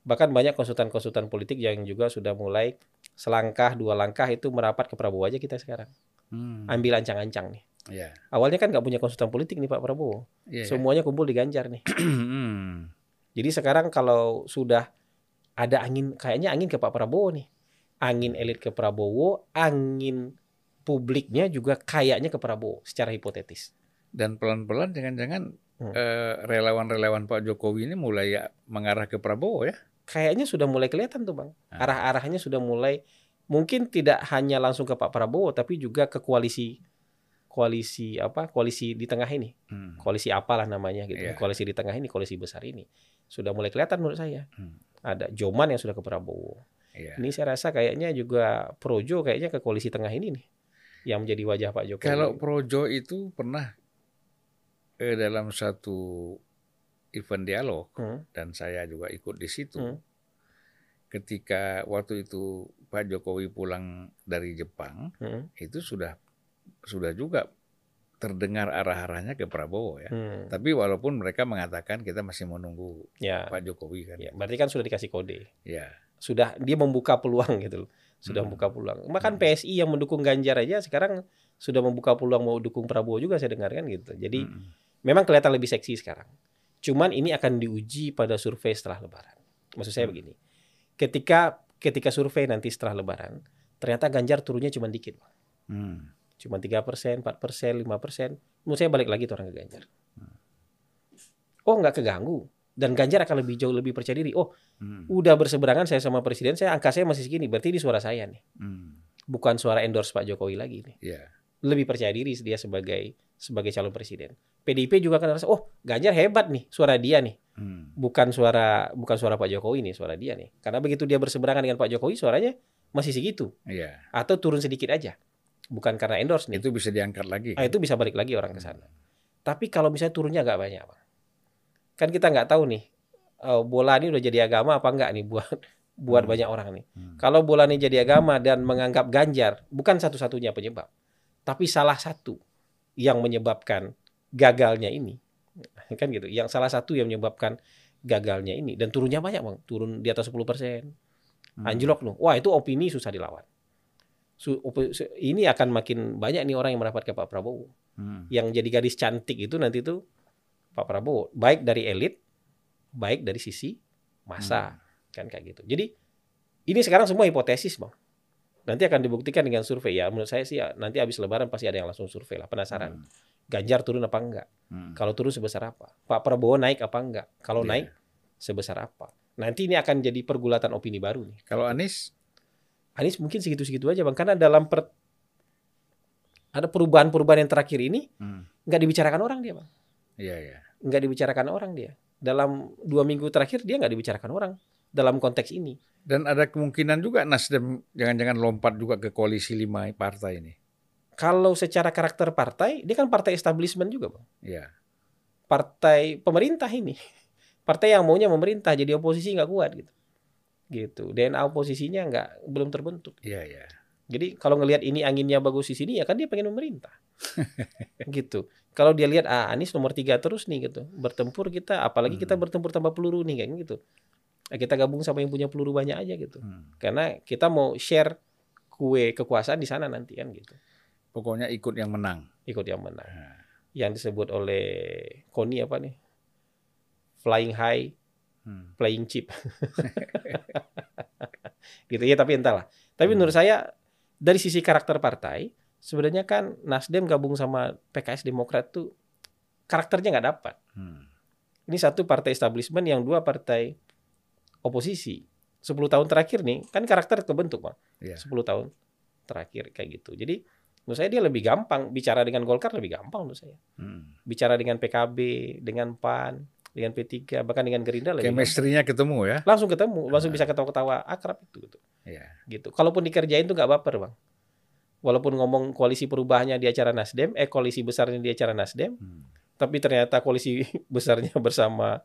bahkan banyak konsultan-konsultan politik yang juga sudah mulai selangkah dua langkah itu merapat ke Prabowo aja kita sekarang hmm. ambil ancang-ancang nih yeah. awalnya kan nggak punya konsultan politik nih Pak Prabowo yeah, iya. semuanya kumpul di Ganjar nih hmm. jadi sekarang kalau sudah ada angin kayaknya angin ke Pak Prabowo nih angin elit ke Prabowo angin publiknya juga kayaknya ke Prabowo secara hipotetis dan pelan-pelan jangan-jangan hmm. eh, relawan-relawan Pak Jokowi ini mulai ya mengarah ke Prabowo ya kayaknya sudah mulai kelihatan tuh bang. Ah. Arah-arahnya sudah mulai mungkin tidak hanya langsung ke Pak Prabowo tapi juga ke koalisi koalisi apa koalisi di tengah ini hmm. koalisi apalah namanya gitu yeah. koalisi di tengah ini koalisi besar ini sudah mulai kelihatan menurut saya hmm. ada Joman yang sudah ke Prabowo yeah. ini saya rasa kayaknya juga Projo kayaknya ke koalisi tengah ini nih yang menjadi wajah Pak Jokowi kalau Projo itu pernah eh, dalam satu event dialog hmm. dan saya juga ikut di situ. Hmm. Ketika waktu itu Pak Jokowi pulang dari Jepang, hmm. itu sudah sudah juga terdengar arah-arahnya ke Prabowo ya. Hmm. Tapi walaupun mereka mengatakan kita masih menunggu ya. Pak Jokowi kan. Ya, berarti kan sudah dikasih kode. Ya. Sudah dia membuka peluang gitu loh. Sudah hmm. membuka peluang. Makan hmm. PSI yang mendukung Ganjar aja sekarang sudah membuka peluang mau dukung Prabowo juga saya dengarkan gitu. Jadi hmm Memang kelihatan lebih seksi sekarang. Cuman ini akan diuji pada survei setelah Lebaran. Maksud saya hmm. begini, ketika ketika survei nanti setelah Lebaran, ternyata Ganjar turunnya cuma dikit, Hmm. Cuma tiga persen, empat persen, lima persen. Menurut saya balik lagi tuh orang ke Ganjar. Hmm. Oh nggak keganggu dan Ganjar akan lebih jauh lebih percaya diri. Oh, hmm. udah berseberangan saya sama presiden, saya angka saya masih segini, berarti ini suara saya nih. Hmm. Bukan suara endorse Pak Jokowi lagi nih. Yeah. Lebih percaya diri dia sebagai sebagai calon presiden. PDIP juga akan rasa, oh Ganjar hebat nih, suara dia nih. Hmm. Bukan suara bukan suara Pak Jokowi nih, suara dia nih. Karena begitu dia berseberangan dengan Pak Jokowi, suaranya masih segitu. Yeah. Atau turun sedikit aja. Bukan karena endorse nih. Itu bisa diangkat lagi. Kan? Ah, itu bisa balik lagi orang ke sana. Hmm. Tapi kalau misalnya turunnya agak banyak, Bang kan kita nggak tahu nih uh, bola ini udah jadi agama apa enggak nih buat buat hmm. banyak orang nih. Hmm. Kalau bola ini jadi agama dan menganggap Ganjar bukan satu-satunya penyebab, tapi salah satu yang menyebabkan gagalnya ini, kan gitu. Yang salah satu yang menyebabkan gagalnya ini dan turunnya banyak bang, turun di atas 10 persen, hmm. anjlok loh. Wah itu opini susah dilawan. Ini akan makin banyak nih orang yang mendapatkan Pak Prabowo. Hmm. Yang jadi gadis cantik itu nanti tuh Pak Prabowo, baik dari elit, baik dari sisi masa, hmm. kan kayak gitu. Jadi ini sekarang semua hipotesis, bang. Nanti akan dibuktikan dengan survei ya. Menurut saya sih ya, nanti habis Lebaran pasti ada yang langsung survei lah, penasaran. Hmm. Ganjar turun apa enggak? Hmm. Kalau turun sebesar apa? Pak Prabowo naik apa enggak? Kalau yeah. naik sebesar apa? Nanti ini akan jadi pergulatan opini baru nih. Kalau Anies? Anies mungkin segitu-segitu aja bang, karena dalam per, ada perubahan-perubahan yang terakhir ini hmm. nggak dibicarakan orang dia bang. Iya iya nggak dibicarakan orang dia. Dalam dua minggu terakhir dia nggak dibicarakan orang dalam konteks ini. Dan ada kemungkinan juga Nasdem jangan-jangan lompat juga ke koalisi lima partai ini. Kalau secara karakter partai, dia kan partai establishment juga, bang. Iya. Partai pemerintah ini, partai yang maunya memerintah jadi oposisi nggak kuat gitu. Gitu. DNA oposisinya nggak belum terbentuk. Iya iya. Jadi kalau ngelihat ini anginnya bagus di sini ya kan dia pengen memerintah. gitu. Kalau dia lihat ah Anies nomor tiga terus nih gitu. Bertempur kita apalagi hmm. kita bertempur tanpa peluru nih kayak gitu. Nah, kita gabung sama yang punya peluru banyak aja gitu. Hmm. Karena kita mau share kue kekuasaan di sana nanti kan gitu. Pokoknya ikut yang menang. Ikut yang menang. Hmm. Yang disebut oleh Koni apa nih? Flying high, hmm. playing cheap. gitu ya tapi entahlah. Tapi hmm. menurut saya dari sisi karakter partai, sebenarnya kan Nasdem gabung sama PKS Demokrat tuh karakternya nggak dapat. Hmm. Ini satu partai establishment, yang dua partai oposisi. 10 tahun terakhir nih, kan karakter kebentuk, Bang. Yeah. 10 tahun terakhir kayak gitu. Jadi menurut saya dia lebih gampang bicara dengan Golkar lebih gampang menurut saya. Hmm. Bicara dengan PKB, dengan PAN, dengan P3 bahkan dengan Gerindra lebih chemistry-nya ketemu ya langsung ketemu langsung bisa ketawa-ketawa akrab itu gitu yeah. gitu kalaupun dikerjain tuh nggak baper bang walaupun ngomong koalisi perubahannya di acara Nasdem eh koalisi besarnya di acara Nasdem hmm. tapi ternyata koalisi besarnya bersama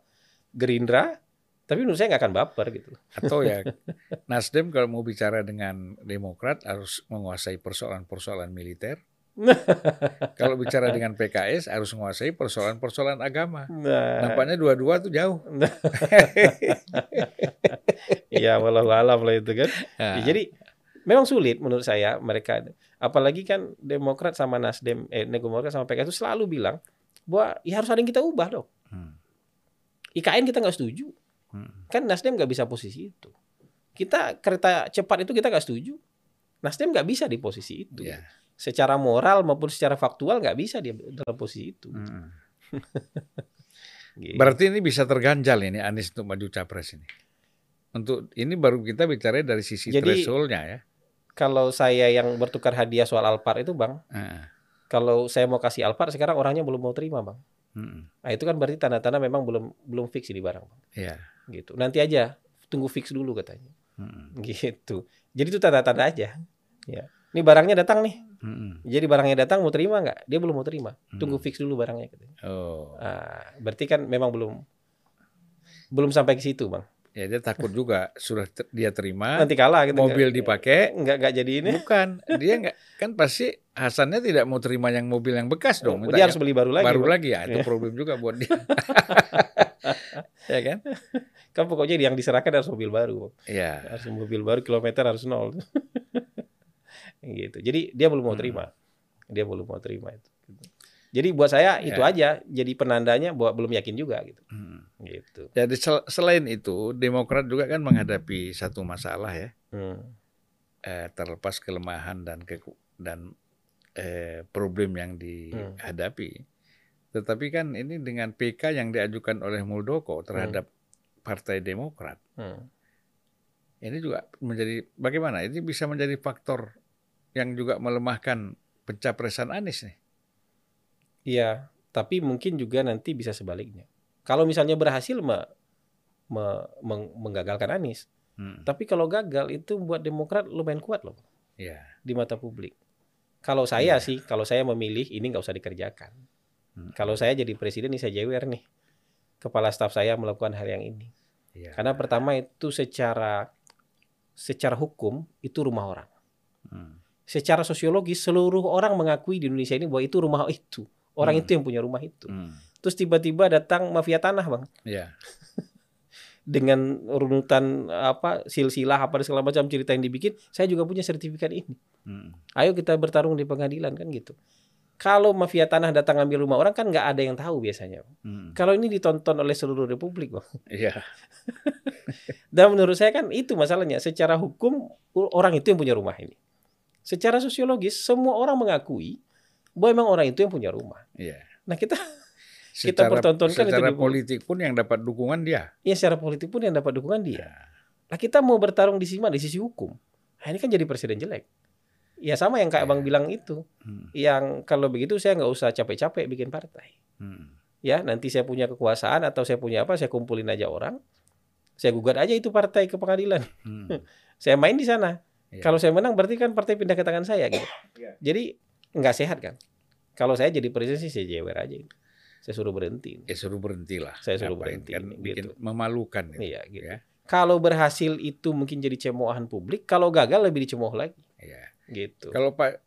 Gerindra tapi menurut saya nggak akan baper gitu. Atau ya Nasdem kalau mau bicara dengan Demokrat harus menguasai persoalan-persoalan militer, Kalau bicara dengan PKS harus menguasai persoalan-persoalan agama. Nah. Nampaknya dua-dua tuh jauh. Iya, walau alam lah itu kan. Nah. Ya, jadi memang sulit menurut saya mereka. Apalagi kan Demokrat sama Nasdem, eh Demokrat sama PKS itu selalu bilang bahwa ya harus ada yang kita ubah dong. Hmm. IKN kita nggak setuju. Hmm. Kan Nasdem nggak bisa posisi itu. Kita kereta cepat itu kita nggak setuju. Nasdem nggak bisa di posisi itu. Yeah secara moral maupun secara faktual nggak bisa dia dalam posisi itu. Hmm. gitu. Berarti ini bisa terganjal ini Anies untuk maju capres ini. Untuk ini baru kita bicara dari sisi Jadi, thresholdnya ya. Kalau saya yang bertukar hadiah soal Alphard itu bang, hmm. kalau saya mau kasih Alphard sekarang orangnya belum mau terima bang. Nah itu kan berarti tanda-tanda memang belum belum fix ini barang. Bang. Yeah. Gitu. Nanti aja tunggu fix dulu katanya. Hmm. Gitu. Jadi itu tanda-tanda aja. Ya. Ini barangnya datang nih Hmm. Jadi barangnya datang mau terima nggak? Dia belum mau terima. Tunggu hmm. fix dulu barangnya. Oh. Nah, berarti kan memang belum belum sampai ke situ, bang. Ya dia takut juga sudah ter dia terima. Nanti kalah gitu. Mobil dipakai. Nggak nggak jadi ini. Bukan. Dia nggak kan pasti Hasannya tidak mau terima yang mobil yang bekas dong. Oh, dia harus beli baru lagi. Baru lagi ya. Itu problem juga buat dia. ya kan? Kan pokoknya yang diserahkan harus mobil baru. Iya. Harus mobil baru kilometer harus nol gitu jadi dia belum mau hmm. terima dia belum mau terima itu. Jadi buat saya ya. itu aja jadi penandanya bahwa belum yakin juga gitu. Hmm. Gitu. Jadi sel selain itu Demokrat juga kan menghadapi satu masalah ya. Hmm. Eh, terlepas kelemahan dan ke dan eh, problem yang dihadapi. Hmm. Tetapi kan ini dengan PK yang diajukan oleh Muldoko terhadap hmm. Partai Demokrat. Hmm. Ini juga menjadi bagaimana? Ini bisa menjadi faktor yang juga melemahkan pencapresan Anies nih. Iya, tapi mungkin juga nanti bisa sebaliknya. Kalau misalnya berhasil me, me, meng, menggagalkan Anies, hmm. tapi kalau gagal itu buat Demokrat lumayan kuat loh. Iya. Di mata publik. Kalau saya ya. sih, kalau saya memilih ini nggak usah dikerjakan. Hmm. Kalau saya jadi presiden ini saya jewer nih. Kepala staf saya melakukan hal yang ini. Ya. Karena pertama itu secara secara hukum itu rumah orang. Hmm. Secara sosiologis seluruh orang mengakui di Indonesia ini bahwa itu rumah itu. Orang hmm. itu yang punya rumah itu. Hmm. Terus tiba-tiba datang mafia tanah, Bang. Iya. Dengan runutan apa silsilah apa segala macam cerita yang dibikin, saya juga punya sertifikat ini. Hmm. Ayo kita bertarung di pengadilan kan gitu. Kalau mafia tanah datang ambil rumah orang kan nggak ada yang tahu biasanya. Hmm. Kalau ini ditonton oleh seluruh republik, bang. Iya. Dan menurut saya kan itu masalahnya. Secara hukum orang itu yang punya rumah ini. Secara sosiologis semua orang mengakui bahwa memang orang itu yang punya rumah. Iya. Nah kita secara, kita pertontonkan secara itu politik pun yang dapat dukungan dia. Iya secara politik pun yang dapat dukungan dia. Ya. Nah kita mau bertarung di sini di sisi hukum. Nah, ini kan jadi presiden jelek. Ya sama yang kayak ya. Bang bilang itu. Hmm. Yang kalau begitu saya nggak usah capek-capek bikin partai. Hmm. Ya nanti saya punya kekuasaan atau saya punya apa saya kumpulin aja orang. Saya gugat aja itu partai ke pengadilan. Hmm. saya main di sana. Ya. Kalau saya menang berarti kan partai pindah ke tangan saya gitu. Ya. Jadi nggak sehat kan? Kalau saya jadi presiden sih saya jewer aja. Saya suruh berhenti. Ya suruh berhenti lah. Saya suruh berhenti. Kan bikin gitu. memalukan. Gitu. Iya gitu. Ya. Kalau berhasil itu mungkin jadi cemoohan publik. Kalau gagal lebih dicemooh lagi. Iya. Gitu. Kalau Pak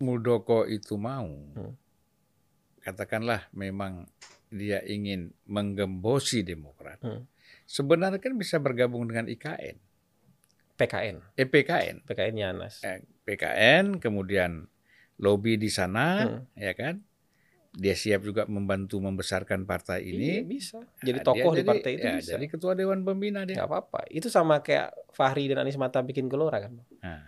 Muldoko itu mau, hmm. katakanlah memang dia ingin menggembosi Demokrat. Hmm. Sebenarnya kan bisa bergabung dengan IKN. PKN. Eh, PKN. PKN Yanas. Eh, PKN, kemudian lobby di sana, hmm. ya kan? Dia siap juga membantu membesarkan partai ini. Iya, bisa. Jadi nah, tokoh di partai itu ya, bisa. Jadi ketua dewan pembina dia. Gak apa-apa. Itu sama kayak Fahri dan Anies Mata bikin gelora kan. Nah.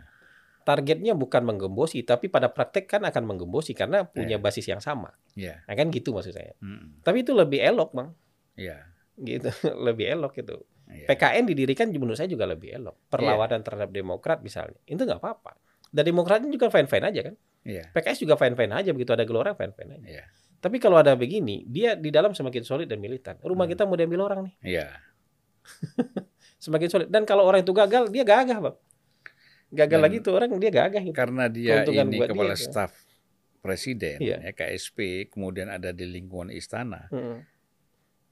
Targetnya bukan menggembosi, tapi pada praktek kan akan menggembosi karena punya yeah. basis yang sama. Yeah. Nah, kan gitu maksud saya. Hmm. Tapi itu lebih elok, bang. Iya. Yeah. Gitu, lebih elok itu. Yeah. PKN didirikan menurut saya juga lebih elok. Perlawanan yeah. terhadap Demokrat misalnya, itu nggak apa-apa. Dan Demokratnya juga fine-fine aja kan. Yeah. PKS juga fine-fine aja begitu ada gelora fine-fine aja. Yeah. Tapi kalau ada begini, dia di dalam semakin solid dan militan. Rumah hmm. kita mau diambil orang nih. Iya. Semakin solid. Dan kalau orang itu gagal, dia gagah, Bang. Gagal dan lagi tuh orang dia gagah gitu. Karena dia ini kepala dia, staf presiden yeah. ya KSP, kemudian ada di lingkungan istana. Hmm.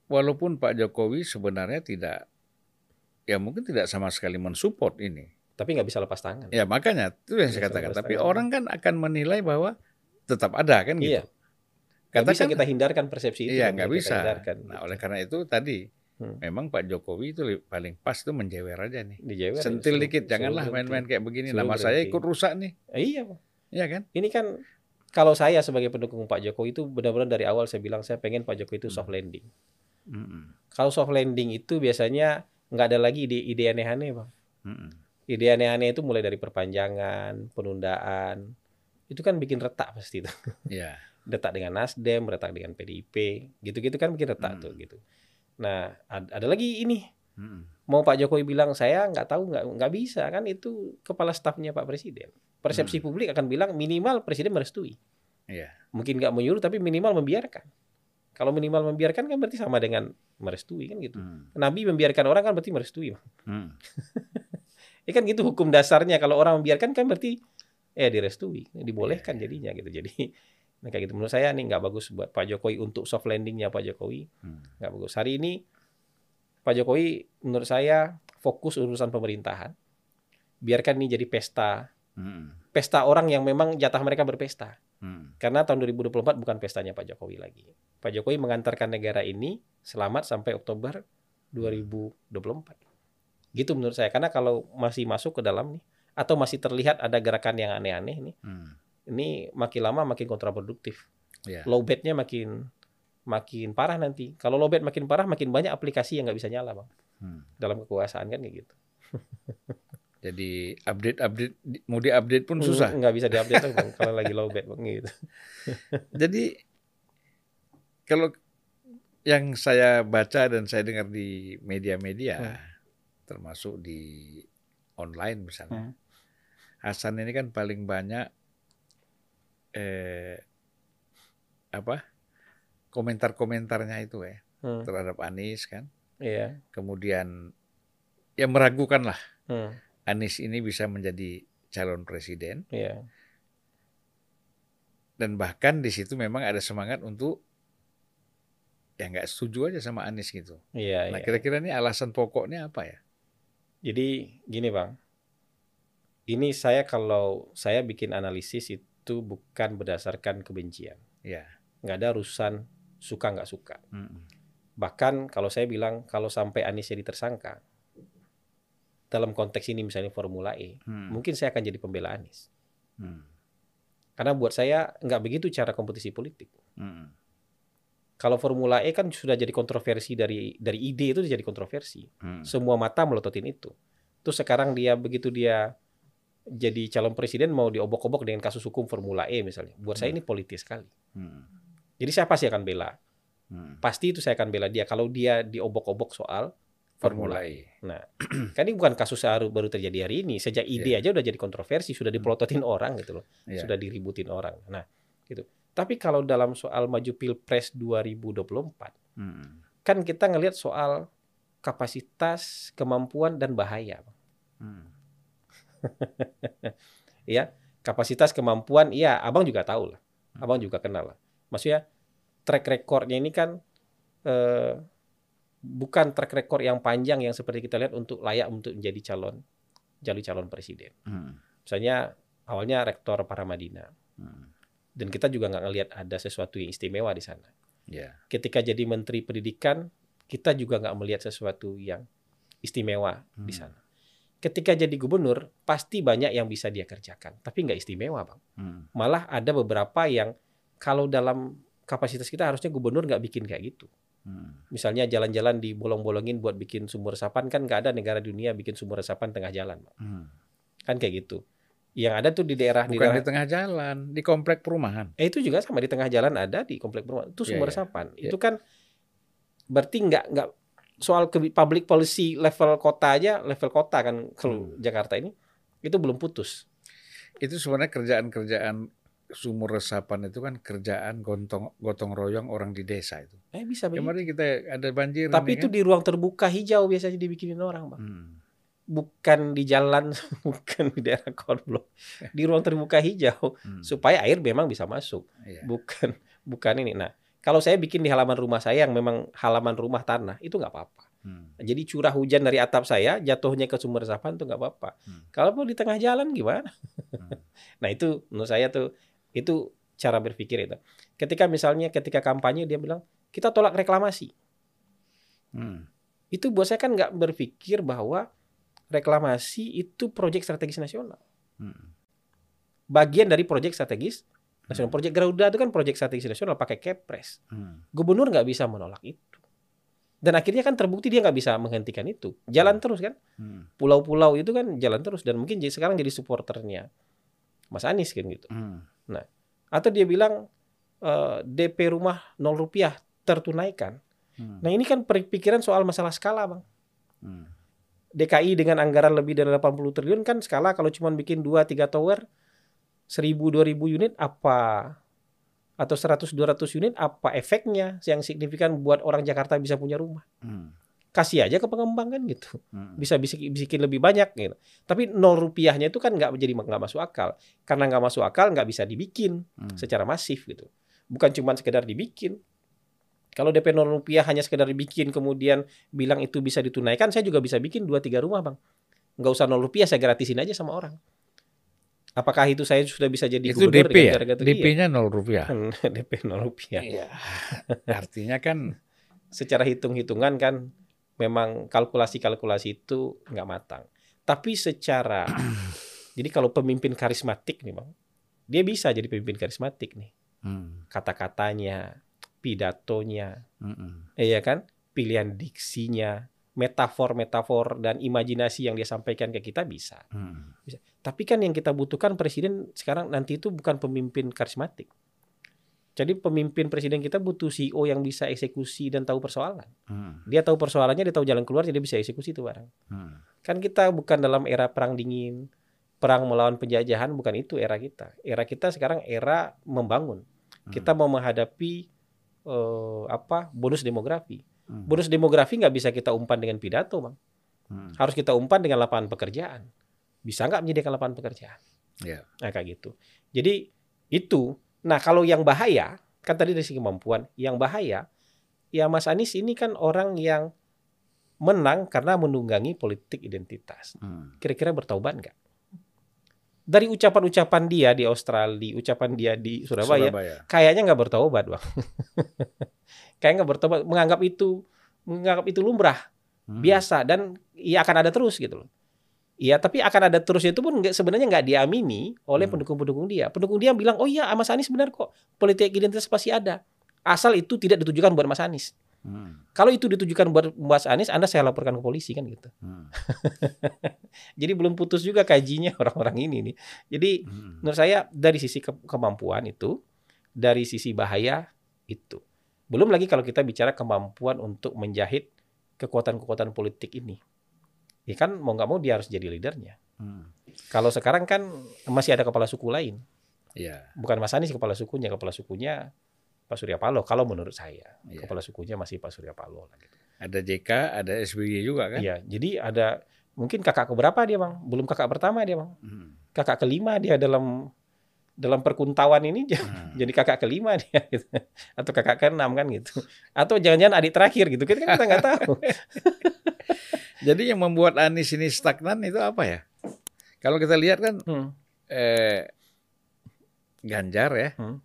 Walaupun Pak Jokowi sebenarnya tidak ya mungkin tidak sama sekali mensupport ini tapi nggak bisa lepas tangan. Ya makanya itu yang saya katakan. Tapi tangan. orang kan akan menilai bahwa tetap ada kan gitu. Iya. Kata bisa kita hindarkan persepsi itu. Iya nggak bisa. Hindarkan, nah oleh karena itu tadi hmm. memang Pak Jokowi itu paling pas tuh menjewer aja nih. Dijewer, Sentil suruh, dikit, janganlah main-main kayak begini. Nama berhenti. saya ikut rusak nih. Eh, iya Pak. Iya kan? Ini kan kalau saya sebagai pendukung Pak Jokowi itu benar-benar dari awal saya bilang saya pengen Pak Jokowi itu hmm. soft landing. Hmm. Kalau soft landing itu biasanya nggak ada lagi ide-ide aneh-aneh, Bang. Hmm ide aneh-aneh itu mulai dari perpanjangan, penundaan, itu kan bikin retak pasti itu. Iya. retak dengan Nasdem, retak dengan PDIP, gitu-gitu kan bikin retak hmm. tuh gitu. Nah, ada lagi ini. Hmm. Mau Pak Jokowi bilang saya nggak tahu nggak nggak bisa kan itu kepala stafnya Pak Presiden. Persepsi hmm. publik akan bilang minimal Presiden merestui. Iya. Mungkin nggak menyuruh tapi minimal membiarkan. Kalau minimal membiarkan kan berarti sama dengan merestui kan gitu. Hmm. Nabi membiarkan orang kan berarti merestui. Hmm. Ya kan gitu hukum dasarnya kalau orang membiarkan kan berarti ya direstui, dibolehkan iya, iya. jadinya gitu. Jadi nah kayak gitu menurut saya nih nggak bagus buat Pak Jokowi untuk soft landingnya Pak Jokowi hmm. nggak bagus. Hari ini Pak Jokowi menurut saya fokus urusan pemerintahan. Biarkan ini jadi pesta. Hmm. Pesta orang yang memang jatah mereka berpesta. Hmm. Karena tahun 2024 bukan pestanya Pak Jokowi lagi. Pak Jokowi mengantarkan negara ini selamat sampai Oktober 2024. Gitu menurut saya. Karena kalau masih masuk ke dalam nih atau masih terlihat ada gerakan yang aneh-aneh nih, hmm. ini makin lama makin kontraproduktif. Yeah. Low bednya makin makin parah nanti. Kalau low bed makin parah, makin banyak aplikasi yang nggak bisa nyala, bang. Hmm. Dalam kekuasaan kan kayak gitu. Jadi update-update mau di-update pun susah. Nggak bisa di-update bang, kalau lagi low bed bang gitu. Jadi kalau yang saya baca dan saya dengar di media-media, hmm. Termasuk di online misalnya, hmm. Hasan ini kan paling banyak eh, apa komentar-komentarnya itu ya hmm. terhadap Anies kan. Iya. Kemudian ya meragukan lah. Hmm Anies ini bisa menjadi calon presiden. Yeah. Dan bahkan di situ memang ada semangat untuk ya nggak setuju aja sama Anies gitu. Iya. Nah kira-kira ini alasan pokoknya apa ya? Jadi gini bang, ini saya kalau saya bikin analisis itu bukan berdasarkan kebencian. Iya. Nggak ada urusan suka nggak suka. Mm -mm. Bahkan kalau saya bilang kalau sampai Anies jadi tersangka, dalam konteks ini misalnya Formula E, hmm. mungkin saya akan jadi pembela Anies. Hmm. Karena buat saya nggak begitu cara kompetisi politik. Hmm. Kalau Formula E kan sudah jadi kontroversi dari dari ide itu jadi kontroversi. Hmm. Semua mata melototin itu. Terus sekarang dia begitu dia jadi calon presiden mau diobok-obok dengan kasus hukum Formula E misalnya. Buat hmm. saya ini politis sekali. Hmm. Jadi saya pasti akan bela. Hmm. Pasti itu saya akan bela dia kalau dia diobok-obok soal Formula E. Nah, kan ini bukan kasus baru baru terjadi hari ini. Sejak ide yeah. aja udah jadi kontroversi, sudah hmm. dipelototin orang gitu loh, yeah. sudah diributin orang. Nah, gitu. Tapi kalau dalam soal maju pilpres 2024, hmm. kan kita ngelihat soal kapasitas, kemampuan dan bahaya. Hmm. ya, kapasitas, kemampuan, iya, abang juga tahu lah, hmm. abang juga kenal lah. Maksudnya track recordnya ini kan eh, bukan track record yang panjang yang seperti kita lihat untuk layak untuk menjadi calon jalur calon presiden. Hmm. Misalnya awalnya rektor Paramadina. Hmm. Dan kita juga nggak ngelihat ada sesuatu yang istimewa di sana. Yeah. Ketika jadi menteri pendidikan, kita juga nggak melihat sesuatu yang istimewa hmm. di sana. Ketika jadi gubernur, pasti banyak yang bisa dia kerjakan, tapi nggak istimewa, bang. Hmm. Malah ada beberapa yang kalau dalam kapasitas kita harusnya gubernur nggak bikin kayak gitu. Hmm. Misalnya jalan-jalan di bolong-bolongin buat bikin sumur resapan kan nggak ada negara dunia bikin sumur resapan tengah jalan, hmm. kan kayak gitu. Yang ada tuh di daerah Bukan di, daerah, di tengah jalan, di komplek perumahan. Eh itu juga sama di tengah jalan ada di komplek perumahan. Itu iya, sumur yeah, resapan. Yeah. Itu kan berarti nggak nggak soal ke public policy level kota aja, level kota kan kalau hmm. Jakarta ini itu belum putus. Itu sebenarnya kerjaan-kerjaan sumur resapan itu kan kerjaan gotong gotong royong orang di desa itu. Eh bisa begitu. Kemarin kita ada banjir. Tapi itu kan? di ruang terbuka hijau biasanya dibikinin orang, bang. Hmm. Bukan di jalan, bukan di daerah konblok, di ruang terbuka hijau hmm. supaya air memang bisa masuk. Iya. Bukan, bukan ini. Nah, kalau saya bikin di halaman rumah saya yang memang halaman rumah tanah itu nggak apa-apa. Hmm. Jadi curah hujan dari atap saya jatuhnya ke sumur resapan itu nggak apa-apa. Hmm. Kalau mau di tengah jalan gimana? Hmm. nah itu menurut saya tuh itu cara berpikir itu. Ketika misalnya ketika kampanye dia bilang kita tolak reklamasi. Hmm. Itu buat saya kan nggak berpikir bahwa reklamasi itu proyek strategis nasional. Hmm. Bagian dari proyek strategis nasional. Hmm. Proyek Garuda itu kan proyek strategis nasional pakai kepres. Hmm. Gubernur nggak bisa menolak itu. Dan akhirnya kan terbukti dia nggak bisa menghentikan itu. Jalan hmm. terus kan. Hmm. Pulau-pulau itu kan jalan terus dan mungkin sekarang jadi supporternya Mas Anies kan gitu. Hmm. Nah, atau dia bilang uh, eh, DP rumah 0 rupiah tertunaikan. Hmm. Nah ini kan pikiran soal masalah skala bang. Hmm. DKI dengan anggaran lebih dari 80 triliun kan skala kalau cuma bikin 2-3 tower 1000-2000 unit apa? Atau 100-200 unit apa efeknya yang signifikan buat orang Jakarta bisa punya rumah. Hmm. Kasih aja ke pengembang kan gitu. Hmm. bisa bisikin, bisikin lebih banyak gitu. Tapi nol rupiahnya itu kan nggak menjadi nggak masuk akal. Karena nggak masuk akal nggak bisa dibikin hmm. secara masif gitu. Bukan cuma sekedar dibikin kalau DP nol rupiah hanya sekedar dibikin kemudian bilang itu bisa ditunaikan saya juga bisa bikin dua tiga rumah bang nggak usah nol rupiah saya gratisin aja sama orang Apakah itu saya sudah bisa jadi itu gubernur DP ya? DP-nya nol rupiah. DP nol rupiah. Iya. Artinya kan secara hitung-hitungan kan memang kalkulasi-kalkulasi itu nggak matang. Tapi secara jadi kalau pemimpin karismatik nih bang, dia bisa jadi pemimpin karismatik nih. hmm. kata-katanya, pidatonya, hmm. ya kan, pilihan diksinya, metafor-metafor dan imajinasi yang dia sampaikan ke kita bisa. Hmm. bisa. Tapi kan yang kita butuhkan presiden sekarang nanti itu bukan pemimpin karismatik. Jadi pemimpin presiden kita butuh CEO yang bisa eksekusi dan tahu persoalan. Hmm. Dia tahu persoalannya, dia tahu jalan keluar, jadi bisa eksekusi itu barang. Hmm. Kan kita bukan dalam era perang dingin, perang melawan penjajahan, bukan itu era kita. Era kita sekarang era membangun. Hmm. Kita mau menghadapi uh, apa bonus demografi. Hmm. Bonus demografi nggak bisa kita umpan dengan pidato, bang. Hmm. Harus kita umpan dengan lapangan pekerjaan. Bisa nggak menyediakan lapangan pekerjaan? Yeah. Nah kayak gitu. Jadi itu Nah, kalau yang bahaya, kan tadi dari segi kemampuan, yang bahaya, ya Mas Anies ini kan orang yang menang karena menunggangi politik identitas. Hmm. Kira-kira bertaubat nggak? Dari ucapan-ucapan dia di Australia, ucapan dia di Surabaya, Surabaya. kayaknya nggak bertaubat, bang. Kayaknya nggak bertobat, menganggap itu menganggap itu lumrah, hmm. biasa dan ya akan ada terus gitu loh. Iya, tapi akan ada terus itu pun sebenarnya nggak diamini oleh hmm. pendukung-pendukung dia. Pendukung dia bilang, oh iya Mas Anies benar kok, politik identitas pasti ada. Asal itu tidak ditujukan buat Mas Anies. Hmm. Kalau itu ditujukan buat Mas Anies, Anda saya laporkan ke polisi kan gitu. Hmm. Jadi belum putus juga kajinya orang-orang ini nih. Jadi hmm. menurut saya dari sisi ke kemampuan itu, dari sisi bahaya itu. Belum lagi kalau kita bicara kemampuan untuk menjahit kekuatan-kekuatan politik ini ya kan mau nggak mau dia harus jadi leadernya. Hmm. Kalau sekarang kan masih ada kepala suku lain. Yeah. Bukan Mas Anies kepala sukunya, kepala sukunya Pak Surya Paloh. Kalau menurut saya, yeah. kepala sukunya masih Pak Surya Paloh. Gitu. Ada JK, ada SBY juga kan? Iya, jadi ada mungkin kakak keberapa dia bang? Belum kakak pertama dia bang. Hmm. Kakak kelima dia dalam dalam perkuntawan ini hmm. jadi kakak kelima dia gitu. atau kakak keenam kan gitu atau jangan-jangan adik terakhir gitu kita kan kita nggak tahu Jadi yang membuat Anies ini stagnan itu apa ya? Kalau kita lihat kan hmm. eh, Ganjar ya hmm.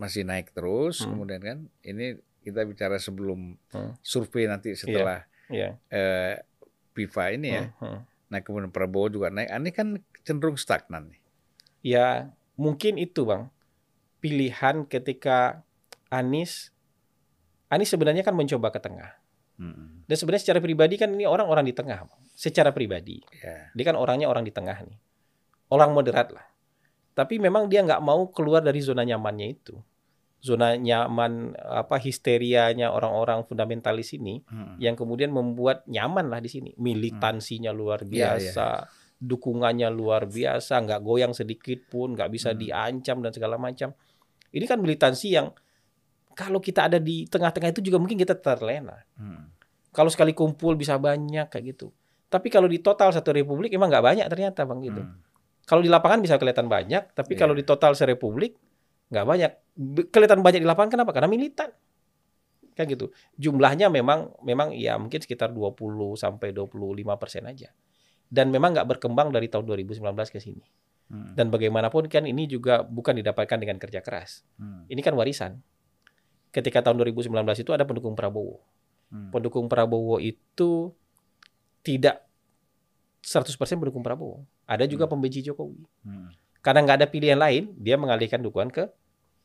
Masih naik terus, hmm. kemudian kan ini kita bicara sebelum hmm. survei nanti setelah yeah. Yeah. Eh, PIVA ini ya. Hmm. Hmm. Nah kemudian Prabowo juga naik. Ini kan cenderung stagnan nih. Ya mungkin itu bang pilihan ketika Anies Anies sebenarnya kan mencoba ke tengah. Hmm. Dan sebenarnya secara pribadi kan ini orang-orang di tengah, secara pribadi. Yeah. Dia kan orangnya orang di tengah nih, orang moderat lah. Tapi memang dia nggak mau keluar dari zona nyamannya itu, zona nyaman apa histerianya orang-orang fundamentalis ini, hmm. yang kemudian membuat nyaman lah di sini. Militansinya luar iya, biasa, yeah, yeah. dukungannya luar biasa, nggak goyang sedikit pun, nggak bisa hmm. diancam dan segala macam. Ini kan militansi yang kalau kita ada di tengah-tengah itu juga mungkin kita terlena. Hmm. Kalau sekali kumpul bisa banyak kayak gitu. Tapi kalau di total satu republik emang nggak banyak ternyata bang gitu. Hmm. Kalau di lapangan bisa kelihatan banyak, tapi yeah. kalau di total serepublik nggak banyak. Kelihatan banyak di lapangan kenapa? Karena militan. Kan gitu. Jumlahnya memang memang ya mungkin sekitar 20 sampai 25 persen aja. Dan memang nggak berkembang dari tahun 2019 ke sini. Hmm. Dan bagaimanapun kan ini juga bukan didapatkan dengan kerja keras. Hmm. Ini kan warisan ketika tahun 2019 itu ada pendukung Prabowo. Hmm. Pendukung Prabowo itu tidak 100% pendukung Prabowo. Ada juga hmm. pembenci Jokowi. Hmm. Karena nggak ada pilihan lain, dia mengalihkan dukungan ke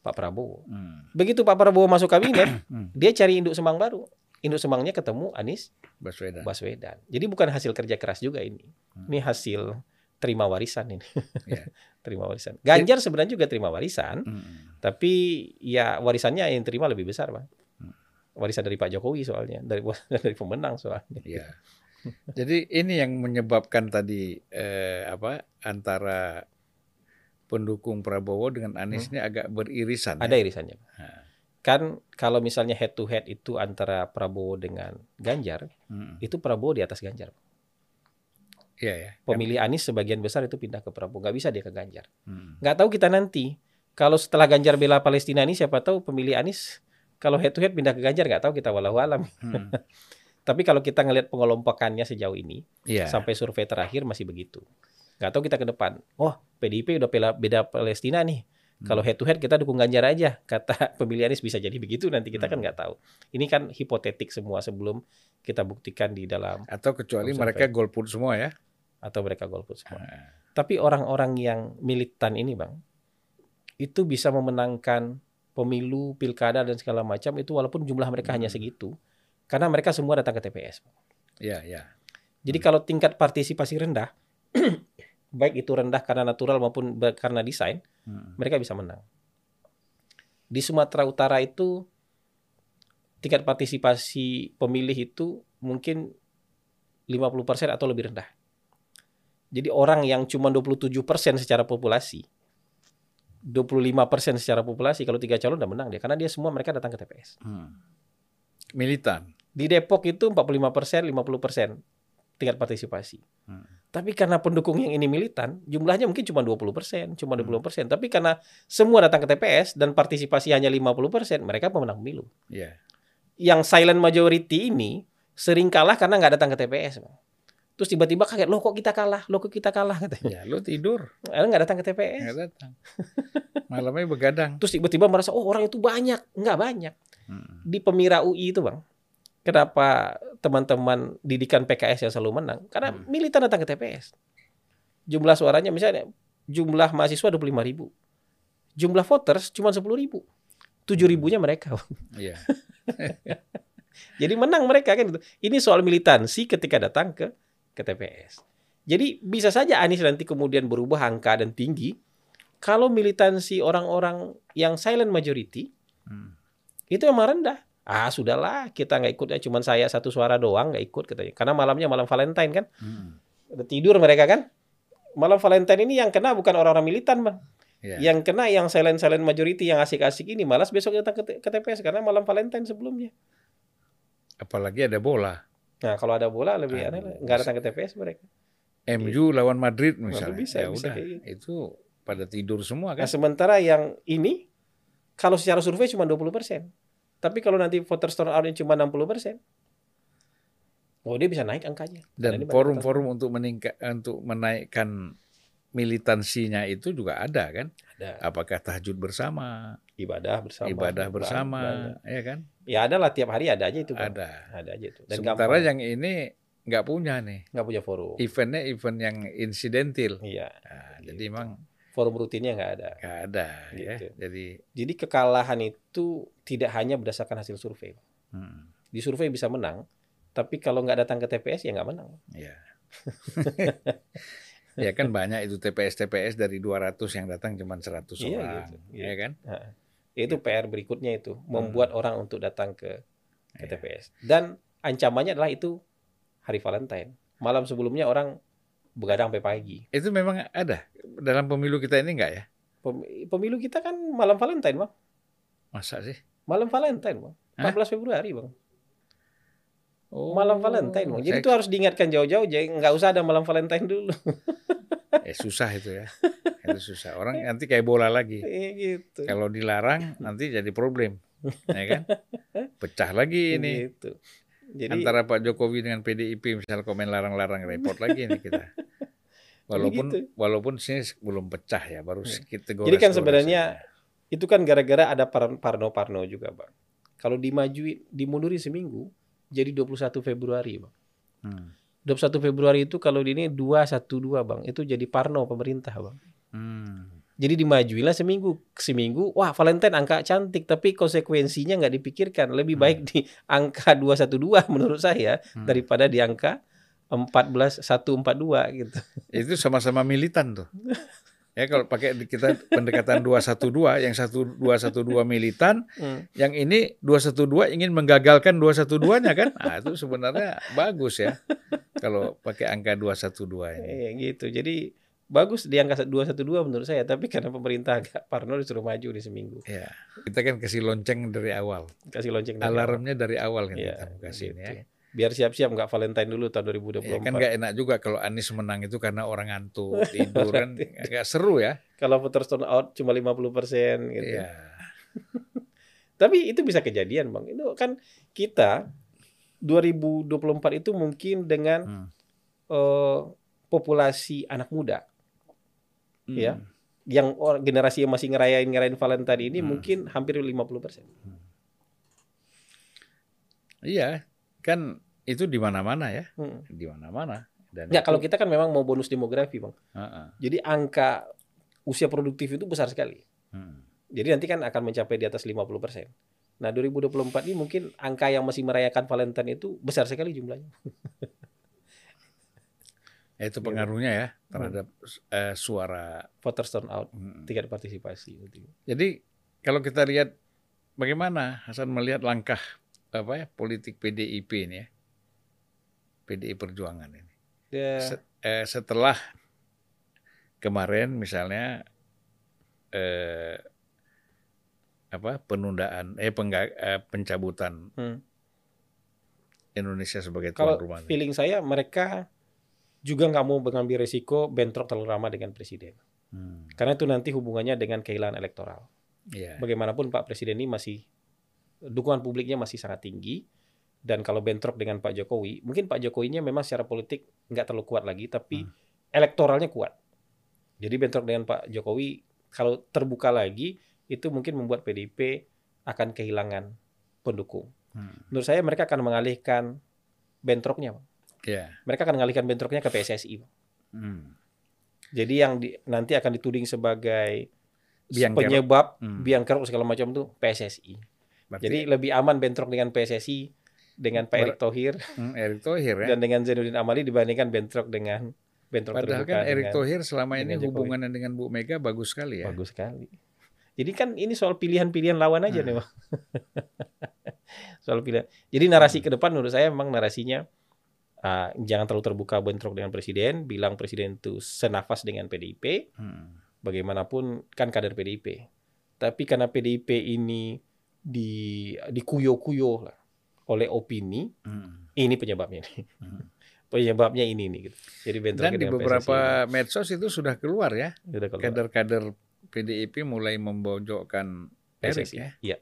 Pak Prabowo. Hmm. Begitu Pak Prabowo masuk kabinet, hmm. dia cari induk semang baru. Induk semangnya ketemu Anies Baswedan. Baswedan. Jadi bukan hasil kerja keras juga ini. Hmm. Ini hasil terima warisan ini. Yeah. terima warisan. Ganjar sebenarnya juga terima warisan, hmm. tapi ya warisannya yang terima lebih besar, Bang. Hmm. Warisan dari Pak Jokowi soalnya, dari dari pemenang soalnya. Yeah. Jadi ini yang menyebabkan tadi eh, apa antara pendukung Prabowo dengan Anies hmm. ini agak beririsan. Ada ya? irisannya. Nah. Kan kalau misalnya head to head itu antara Prabowo dengan Ganjar, hmm. itu Prabowo di atas Ganjar. Iya, ya. Pemilih Anies sebagian besar itu pindah ke Prabowo, nggak bisa dia ke Ganjar. Hmm. Nggak tahu kita nanti kalau setelah Ganjar bela Palestina ini siapa tahu pemilih Anies kalau head to head pindah ke Ganjar nggak tahu kita walau alam. Hmm. Tapi kalau kita ngelihat pengelompokannya sejauh ini yeah. sampai survei terakhir masih begitu. Nggak tahu kita ke depan. Oh PDIP udah bela beda Palestina nih. Hmm. Kalau head to head kita dukung Ganjar aja. Kata pemilih Anies bisa jadi begitu nanti kita kan hmm. kan nggak tahu. Ini kan hipotetik semua sebelum kita buktikan di dalam. Atau kecuali mereka golput semua ya atau mereka golput semua. Hmm. Tapi orang-orang yang militan ini, Bang, itu bisa memenangkan pemilu, pilkada dan segala macam itu walaupun jumlah mereka hmm. hanya segitu karena mereka semua datang ke TPS. Ya, ya. Jadi hmm. kalau tingkat partisipasi rendah baik itu rendah karena natural maupun karena desain, hmm. mereka bisa menang. Di Sumatera Utara itu tingkat partisipasi pemilih itu mungkin 50% atau lebih rendah. Jadi orang yang cuma 27% secara populasi, 25% secara populasi kalau tiga calon udah menang dia karena dia semua mereka datang ke TPS. Hmm. Militan. Di Depok itu 45%, 50% tingkat partisipasi. Hmm. Tapi karena pendukung yang ini militan, jumlahnya mungkin cuma 20%, cuma 20%. Hmm. Tapi karena semua datang ke TPS dan partisipasi hanya 50%, mereka pemenang pemilu. Yeah. Yang silent majority ini sering kalah karena nggak datang ke TPS. Terus tiba-tiba kaget, loh kok kita kalah, loh kok kita kalah katanya. Ya, lo tidur. Lo nggak datang ke TPS. Nggak datang. Malamnya begadang. Terus tiba-tiba merasa, oh orang itu banyak. Nggak banyak. Hmm. Di Pemira UI itu bang, kenapa teman-teman didikan PKS yang selalu menang? Karena hmm. militan datang ke TPS. Jumlah suaranya misalnya, jumlah mahasiswa 25 ribu. Jumlah voters cuma 10 ribu. 7 ribunya mereka. Iya. Jadi menang mereka kan itu. Ini soal militansi ketika datang ke ke TPS. Jadi bisa saja Anies nanti kemudian berubah angka dan tinggi kalau militansi orang-orang yang silent majority hmm. itu emang rendah. Ah sudahlah kita nggak ikut ya cuman saya satu suara doang nggak ikut katanya. Karena malamnya malam Valentine kan. Hmm. Tidur mereka kan. Malam Valentine ini yang kena bukan orang-orang militan bang. Yeah. Yang kena yang silent-silent majority yang asik-asik ini malas besok datang ke, ke TPS karena malam Valentine sebelumnya. Apalagi ada bola. Nah, kalau ada bola lebih aneh. Nggak datang ke TPS mereka. MU gitu. lawan Madrid misalnya. Bisa, ya bisa udah, gitu. itu pada tidur semua kan. Nah, sementara yang ini kalau secara survei cuma 20 persen. Tapi kalau nanti voter turnout cuma 60 persen, oh dia bisa naik angkanya. Dan forum-forum untuk meningkat untuk menaikkan militansinya itu juga ada kan? Ada. Apakah tahajud bersama? ibadah bersama ibadah bersama ya kan ya ada lah tiap hari ada aja itu kan? ada ada aja itu dan sementara gampang. yang ini nggak punya nih nggak punya forum eventnya event yang insidentil iya nah, gitu. jadi emang forum rutinnya nggak ada nggak ada ya. gitu. ya jadi jadi kekalahan itu tidak hanya berdasarkan hasil survei hmm. di survei bisa menang tapi kalau nggak datang ke TPS ya nggak menang ya ya kan banyak itu TPS TPS dari 200 yang datang cuma 100 iya, orang gitu. ya kan itu PR berikutnya itu membuat hmm. orang untuk datang ke, ke yeah. TPS. Dan ancamannya adalah itu hari Valentine. Malam sebelumnya orang begadang sampai pagi. Itu memang ada dalam pemilu kita ini enggak ya? Pemilu kita kan malam Valentine, Bang. Masa sih? Malam Valentine, Bang. 14 Hah? Februari, Bang. Oh, malam Valentine, Bang. Jadi saya... itu harus diingatkan jauh-jauh, jadi nggak usah ada malam Valentine dulu. eh susah itu ya. itu susah. Orang nanti kayak bola lagi. Iya, gitu. Kalau dilarang nanti jadi problem, ya kan? Pecah lagi ini. Gitu. Jadi, Antara Pak Jokowi dengan PDIP misal komen larang-larang repot lagi nih kita. Walaupun gitu. walaupun sini belum pecah ya, baru iya. sedikit Jadi kan sebenarnya itu kan gara-gara ada parno-parno juga, Bang. Kalau dimajui dimunduri seminggu jadi 21 Februari, Bang. Hmm. 21 Februari itu kalau di ini 212 Bang, itu jadi parno pemerintah, Bang. Hmm. Jadi dimajuilah seminggu seminggu. Wah, Valentine angka cantik, tapi konsekuensinya nggak dipikirkan. Lebih baik hmm. di angka 212 menurut saya hmm. daripada di angka 14 142 gitu. Itu sama-sama militan tuh. Ya kalau pakai kita pendekatan 212 yang 1212 militan, hmm. yang ini 212 ingin menggagalkan 212-nya kan? Nah, itu sebenarnya bagus ya. Kalau pakai angka 212 ini. Iya gitu. Jadi bagus di angka 212 menurut saya tapi karena pemerintah agak parno disuruh maju di seminggu. Ya. Kita kan kasih lonceng dari awal. Kasih lonceng dari Alarmnya awal. dari awal kan ya, kita kasih gitu. ya. Biar siap-siap nggak Valentine dulu tahun 2024. Ya, kan nggak enak juga kalau Anies menang itu karena orang ngantuk, tidur kan agak seru ya. Kalau voters turn out cuma 50 persen gitu. Ya. tapi itu bisa kejadian bang. Itu kan kita 2024 itu mungkin dengan hmm. uh, populasi anak muda. Hmm. ya yang orang generasi yang masih ngerayain ngerayain Valentine ini hmm. mungkin hampir 50 persen. Hmm. Iya, kan itu di mana-mana ya, hmm. di mana-mana. Dan ya itu... kalau kita kan memang mau bonus demografi bang. Uh -uh. Jadi angka usia produktif itu besar sekali. Hmm. Jadi nanti kan akan mencapai di atas 50 persen. Nah 2024 ini mungkin angka yang masih merayakan Valentine itu besar sekali jumlahnya. itu pengaruhnya ya terhadap hmm. uh, suara voters turnout, hmm. tingkat partisipasi. Jadi kalau kita lihat bagaimana Hasan melihat langkah apa ya politik PDIP ini ya, PDI Perjuangan ini. Yeah. Set, eh, setelah kemarin misalnya eh, apa penundaan eh pengga, eh pencabutan hmm. Indonesia sebagai tuan rumah. Feeling saya mereka juga nggak mau mengambil risiko bentrok terlalu lama dengan presiden. Hmm. Karena itu nanti hubungannya dengan kehilangan elektoral. Yeah. Bagaimanapun Pak Presiden ini masih dukungan publiknya masih sangat tinggi dan kalau bentrok dengan Pak Jokowi, mungkin Pak Jokowinya memang secara politik nggak terlalu kuat lagi, tapi hmm. elektoralnya kuat. Jadi bentrok dengan Pak Jokowi kalau terbuka lagi itu mungkin membuat PDIP akan kehilangan pendukung. Hmm. Menurut saya mereka akan mengalihkan bentroknya, Yeah. Mereka akan mengalihkan bentroknya ke PSSI. Hmm. Jadi yang di, nanti akan dituding sebagai biang penyebab hmm. biang kerok segala macam itu PSSI. Berarti, Jadi lebih aman bentrok dengan PSSI dengan Pak Erick Thohir, hmm, Erick Thohir ya. dan dengan Zainuddin Amali dibandingkan bentrok dengan bentrok Padahal kan Erick Thohir selama ini hubungannya dengan Bu Mega bagus sekali ya. Bagus sekali. Jadi kan ini soal pilihan-pilihan lawan aja hmm. nih, Bang. soal pilihan. Jadi narasi hmm. ke depan menurut saya memang narasinya uh, jangan terlalu terbuka bentrok dengan presiden, bilang presiden itu senafas dengan PDIP. Hmm. Bagaimanapun kan kader PDIP. Tapi karena PDIP ini di dikuyo-kuyo lah oleh opini, hmm. ini penyebabnya nih. Hmm. penyebabnya ini nih gitu. Jadi bentrok Dan di beberapa medsos itu sudah keluar ya. Kader-kader PDIP mulai membojokkan Erik ya. Iya.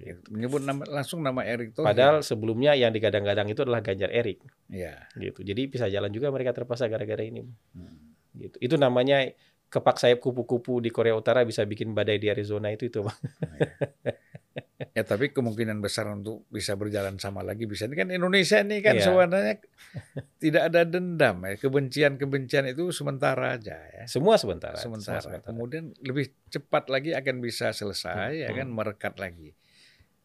Gitu. Menyebut nama, langsung nama Erik Thohir. Padahal sebelumnya yang digadang-gadang itu adalah Ganjar Erik. Iya. Gitu. Jadi bisa jalan juga mereka terpaksa gara-gara ini. Hmm. Gitu. Itu namanya kepak sayap kupu-kupu di Korea Utara bisa bikin badai di Arizona itu itu, Bang. Ya. ya tapi kemungkinan besar untuk bisa berjalan sama lagi bisa. Ini kan Indonesia ini kan yeah. sebenarnya tidak ada dendam ya. Kebencian-kebencian itu sementara aja ya. Semua sementara. Sementara. Semua sementara. Kemudian lebih cepat lagi akan bisa selesai hmm. ya kan merekat lagi.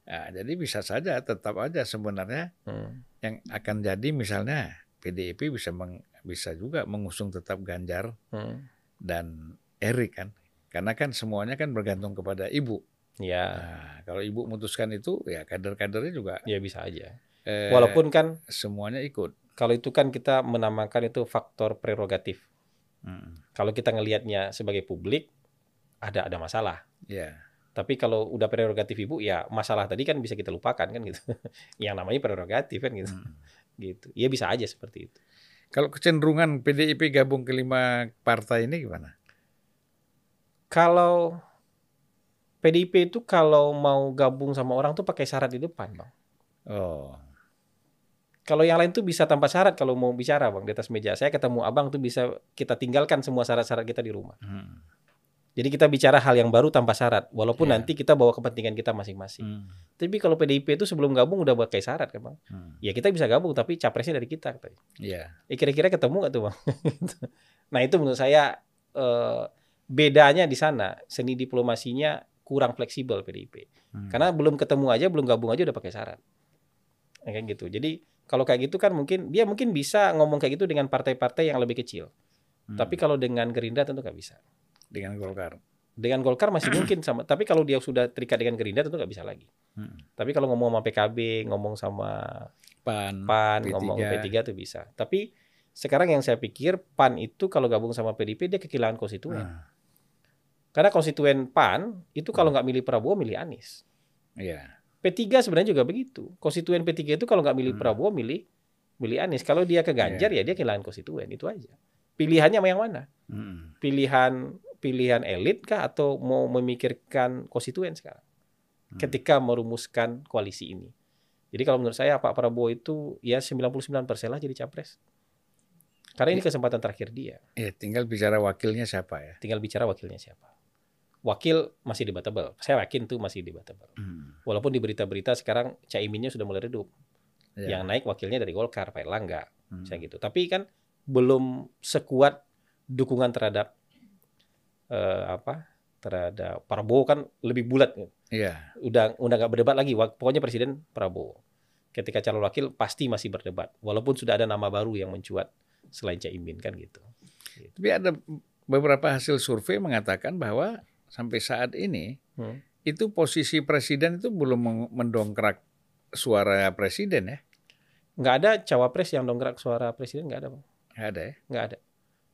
Nah, jadi bisa saja tetap aja sebenarnya hmm. yang akan jadi misalnya PDIP bisa meng, bisa juga mengusung tetap Ganjar hmm. dan Erik kan, karena kan semuanya kan bergantung kepada ibu. Ya. Nah, kalau ibu memutuskan itu ya kader-kadernya juga. Ya bisa aja. Eh, Walaupun kan semuanya ikut. Kalau itu kan kita menamakan itu faktor prerogatif. Hmm. Kalau kita ngelihatnya sebagai publik ada ada masalah. Ya. Tapi kalau udah prerogatif ibu ya masalah tadi kan bisa kita lupakan kan gitu. Yang namanya prerogatif kan gitu. Hmm. Gitu. Ya bisa aja seperti itu. Kalau kecenderungan PDIP gabung ke lima partai ini gimana? Kalau PDIP itu kalau mau gabung sama orang tuh pakai syarat di depan, Bang. Oh. Kalau yang lain tuh bisa tanpa syarat kalau mau bicara, Bang, di atas meja. Saya ketemu Abang tuh bisa kita tinggalkan semua syarat-syarat kita di rumah. Hmm. Jadi kita bicara hal yang baru tanpa syarat, walaupun yeah. nanti kita bawa kepentingan kita masing-masing. Hmm. Tapi kalau PDIP itu sebelum gabung udah buat kayak syarat kan bang? Hmm. Ya kita bisa gabung, tapi capresnya dari kita. Iya. Yeah. kira-kira ketemu gak tuh bang? nah itu menurut saya uh, bedanya di sana seni diplomasinya kurang fleksibel PDIP. Hmm. Karena belum ketemu aja, belum gabung aja udah pakai syarat. Ya, kayak gitu. Jadi kalau kayak gitu kan mungkin dia mungkin bisa ngomong kayak gitu dengan partai-partai yang lebih kecil. Hmm. Tapi kalau dengan Gerindra tentu nggak bisa dengan Golkar. Dengan Golkar masih mungkin sama, tapi kalau dia sudah terikat dengan Gerindra tentu nggak bisa lagi. Hmm. Tapi kalau ngomong sama PKB, ngomong sama PAN, PAN, P3. ngomong P3 itu bisa. Tapi sekarang yang saya pikir PAN itu kalau gabung sama PDIP dia kehilangan konstituen. Hmm. Karena konstituen PAN itu kalau nggak milih Prabowo milih Anies. Iya. P3 sebenarnya juga begitu. Konstituen P3 itu kalau nggak milih hmm. Prabowo milih milih Anies. Kalau dia ke Ganjar yeah. ya dia kehilangan konstituen itu aja. Pilihannya yang mana? Hmm. Pilihan pilihan elit kah atau mau memikirkan konstituen sekarang hmm. ketika merumuskan koalisi ini. Jadi kalau menurut saya Pak Prabowo itu ya 99% lah jadi capres. Karena ini ya. kesempatan terakhir dia. Ya, tinggal bicara wakilnya siapa ya? Tinggal bicara wakilnya siapa. Wakil masih debatable. Saya yakin tuh masih debatable. Hmm. Walaupun di berita-berita sekarang Caiminnya sudah mulai redup. Ya. Yang naik wakilnya dari Golkar, Pak Erlangga. Hmm. Saya gitu. Tapi kan belum sekuat dukungan terhadap uh, apa terhadap Prabowo kan lebih bulat. Iya. Udah udah nggak berdebat lagi. Pokoknya presiden Prabowo. Ketika calon wakil pasti masih berdebat, walaupun sudah ada nama baru yang mencuat selain Caimin kan gitu. gitu. Tapi ada beberapa hasil survei mengatakan bahwa sampai saat ini hmm. itu posisi presiden itu belum mendongkrak suara presiden ya. Nggak ada cawapres yang dongkrak suara presiden nggak ada bang. Nggak ada ya? Nggak ada.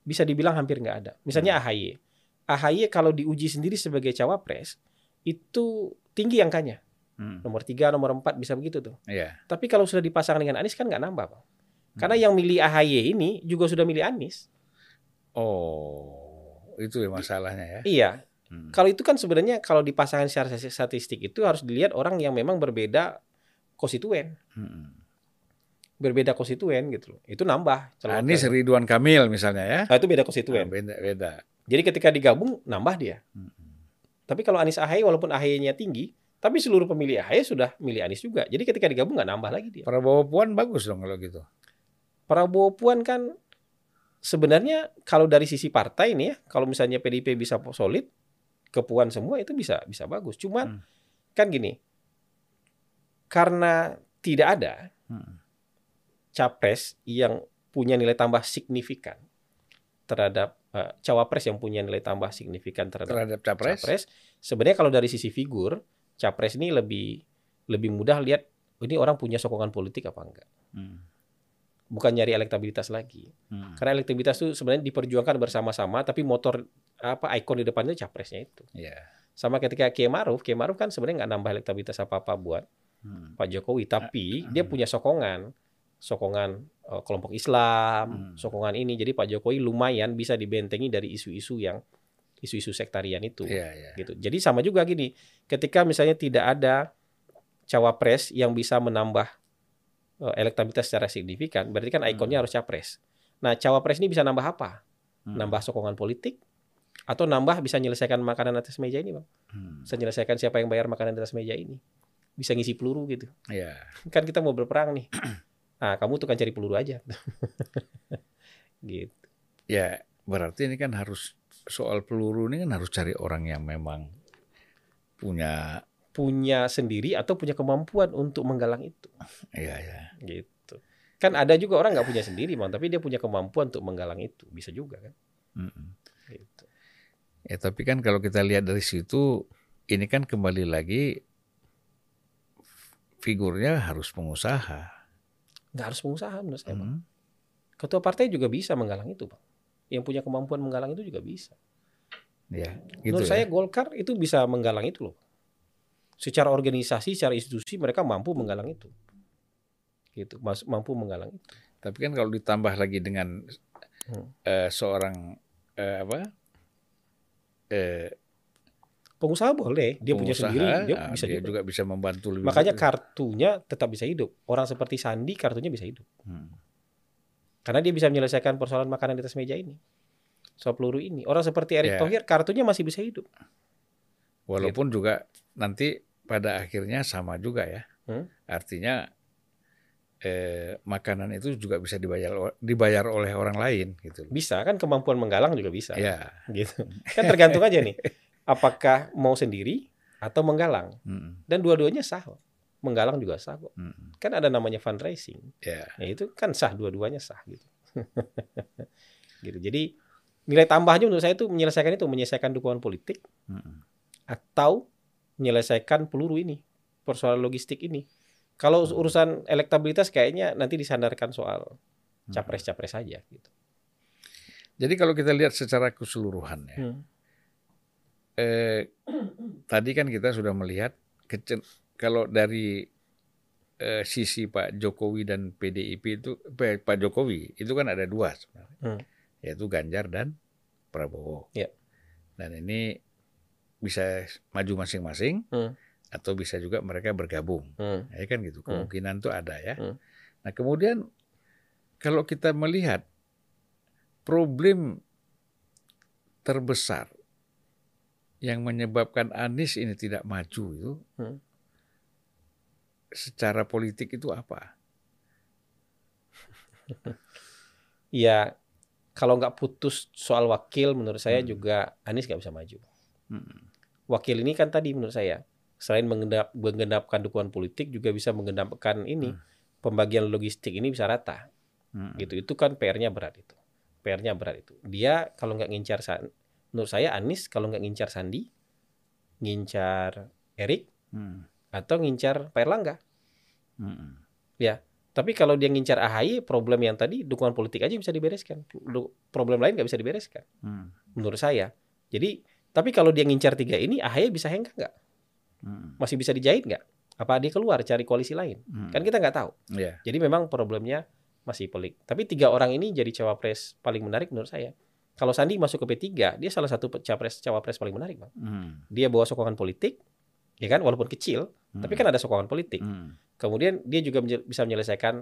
Bisa dibilang hampir nggak ada. Misalnya hmm. AHY. AHY kalau diuji sendiri sebagai cawapres itu tinggi angkanya. Hmm. Nomor tiga, nomor empat bisa begitu tuh. Yeah. Tapi kalau sudah dipasang dengan Anies kan nggak nambah bang. Karena hmm. yang milih AHY ini juga sudah milih Anies. Oh, itu ya masalahnya ya. Iya. Hmm. Kalau itu kan sebenarnya kalau dipasangkan secara statistik itu harus dilihat orang yang memang berbeda konstituen. Hmm. Berbeda konstituen gitu loh. Itu nambah. Ini Ridwan Kamil misalnya ya. Nah, itu beda konstituen. Nah, beda, beda. Jadi ketika digabung nambah dia. Hmm. Tapi kalau Anies Ahy walaupun Ahy-nya tinggi, tapi seluruh pemilih Ahy sudah milih Anies juga. Jadi ketika digabung nggak nambah lagi dia. Prabowo Puan bagus dong kalau gitu. Prabowo Puan kan sebenarnya kalau dari sisi partai ini ya, kalau misalnya PDIP bisa solid, kepuan semua itu bisa bisa bagus. Cuman hmm. kan gini, karena tidak ada hmm. capres yang punya nilai tambah signifikan terhadap uh, cawapres yang punya nilai tambah signifikan terhadap, terhadap capres. capres. Sebenarnya kalau dari sisi figur, capres ini lebih lebih mudah lihat oh, ini orang punya sokongan politik apa enggak. Hmm. Bukan nyari elektabilitas lagi. Hmm. Karena elektabilitas itu sebenarnya diperjuangkan bersama-sama, tapi motor apa ikon di depannya capresnya itu. Yeah. Sama ketika Kiai Maruf, Kiai Maruf kan sebenarnya nggak nambah elektabilitas apa-apa buat hmm. Pak Jokowi, tapi hmm. dia punya sokongan, sokongan uh, kelompok Islam, hmm. sokongan ini. Jadi Pak Jokowi lumayan bisa dibentengi dari isu-isu yang isu-isu sektarian itu, yeah, yeah. gitu. Jadi sama juga gini, ketika misalnya tidak ada cawapres yang bisa menambah uh, elektabilitas secara signifikan, berarti kan ikonnya hmm. harus capres. Nah, cawapres ini bisa nambah apa? Hmm. Nambah sokongan politik, atau nambah bisa menyelesaikan makanan atas meja ini, Bang. Hmm. Bisa menyelesaikan siapa yang bayar makanan atas meja ini bisa ngisi peluru gitu. Iya. Kan kita mau berperang nih. Nah, kamu tukang cari peluru aja. gitu. Ya, berarti ini kan harus soal peluru ini kan harus cari orang yang memang punya punya sendiri atau punya kemampuan untuk menggalang itu. Iya, iya. Gitu. Kan ada juga orang nggak punya sendiri, Bang, tapi dia punya kemampuan untuk menggalang itu. Bisa juga kan? Mm -mm. Gitu. Ya, tapi kan kalau kita lihat dari situ ini kan kembali lagi figurnya harus pengusaha. Nggak harus pengusaha menurut saya, hmm. Bang. Ketua partai juga bisa menggalang itu, Bang. Yang punya kemampuan menggalang itu juga bisa. Ya, gitu menurut ya. saya Golkar itu bisa menggalang itu loh. Secara organisasi, secara institusi mereka mampu menggalang itu. Gitu, mampu menggalang itu. Tapi kan kalau ditambah lagi dengan hmm. uh, seorang uh, apa? Uh, Pengusaha boleh, dia Pengusaha, punya sendiri, dia nah, bisa dia juga. juga bisa membantu lebih. Makanya kartunya tetap bisa hidup. Orang seperti Sandi kartunya bisa hidup. Hmm. Karena dia bisa menyelesaikan persoalan makanan di atas meja ini. Soal peluru ini. Orang seperti Erick yeah. Thohir kartunya masih bisa hidup. Walaupun gitu. juga nanti pada akhirnya sama juga ya. Hmm? Artinya eh, makanan itu juga bisa dibayar dibayar oleh orang lain gitu. Bisa kan kemampuan menggalang juga bisa. Ya. Gitu. Kan tergantung aja nih. apakah mau sendiri atau menggalang. Hmm. Dan dua-duanya sah. Menggalang juga sah kok. Hmm. Kan ada namanya fundraising. Yeah. Nah, itu kan sah dua-duanya sah gitu. gitu. Jadi nilai tambahnya menurut saya itu menyelesaikan itu menyelesaikan dukungan politik hmm. atau menyelesaikan peluru ini persoalan logistik ini. Kalau urusan elektabilitas kayaknya nanti disandarkan soal capres-capres saja gitu. Jadi kalau kita lihat secara keseluruhan ya, hmm eh, tadi kan kita sudah melihat kalau dari eh, sisi Pak Jokowi dan PDIP itu Pak Jokowi itu kan ada dua sebenarnya, hmm. yaitu Ganjar dan Prabowo. Ya. Dan ini bisa maju masing-masing hmm. atau bisa juga mereka bergabung, hmm. ya kan gitu. Hmm. Kemungkinan hmm. tuh ada ya. Hmm. Nah kemudian kalau kita melihat problem terbesar yang menyebabkan Anies ini tidak maju itu hmm. secara politik itu apa? ya kalau nggak putus soal wakil menurut saya hmm. juga Anies nggak bisa maju. Hmm. Wakil ini kan tadi menurut saya selain menggendap, menggendapkan dukungan politik juga bisa menggendapkan ini hmm. pembagian logistik ini bisa rata. Hmm. Gitu. Itu kan PR-nya berat itu. PR-nya berat itu. Dia kalau nggak ngincar menurut saya Anies kalau nggak ngincar Sandi, ngincar Erik hmm. atau ngincar Pak Erlangga. Hmm. Ya, tapi kalau dia ngincar AHY, problem yang tadi dukungan politik aja bisa dibereskan. Problem lain nggak bisa dibereskan. Hmm. Menurut saya. Jadi, tapi kalau dia ngincar tiga ini, AHY bisa hengkang nggak? Hmm. Masih bisa dijahit nggak? Apa dia keluar cari koalisi lain? Hmm. Kan kita nggak tahu. Yeah. Jadi memang problemnya masih pelik. Tapi tiga orang ini jadi cawapres paling menarik menurut saya. Kalau Sandi masuk ke P3, dia salah satu cawapres cawapres paling menarik, bang. Hmm. Dia bawa sokongan politik, ya kan, walaupun kecil, hmm. tapi kan ada sokongan politik. Hmm. Kemudian dia juga bisa menyelesaikan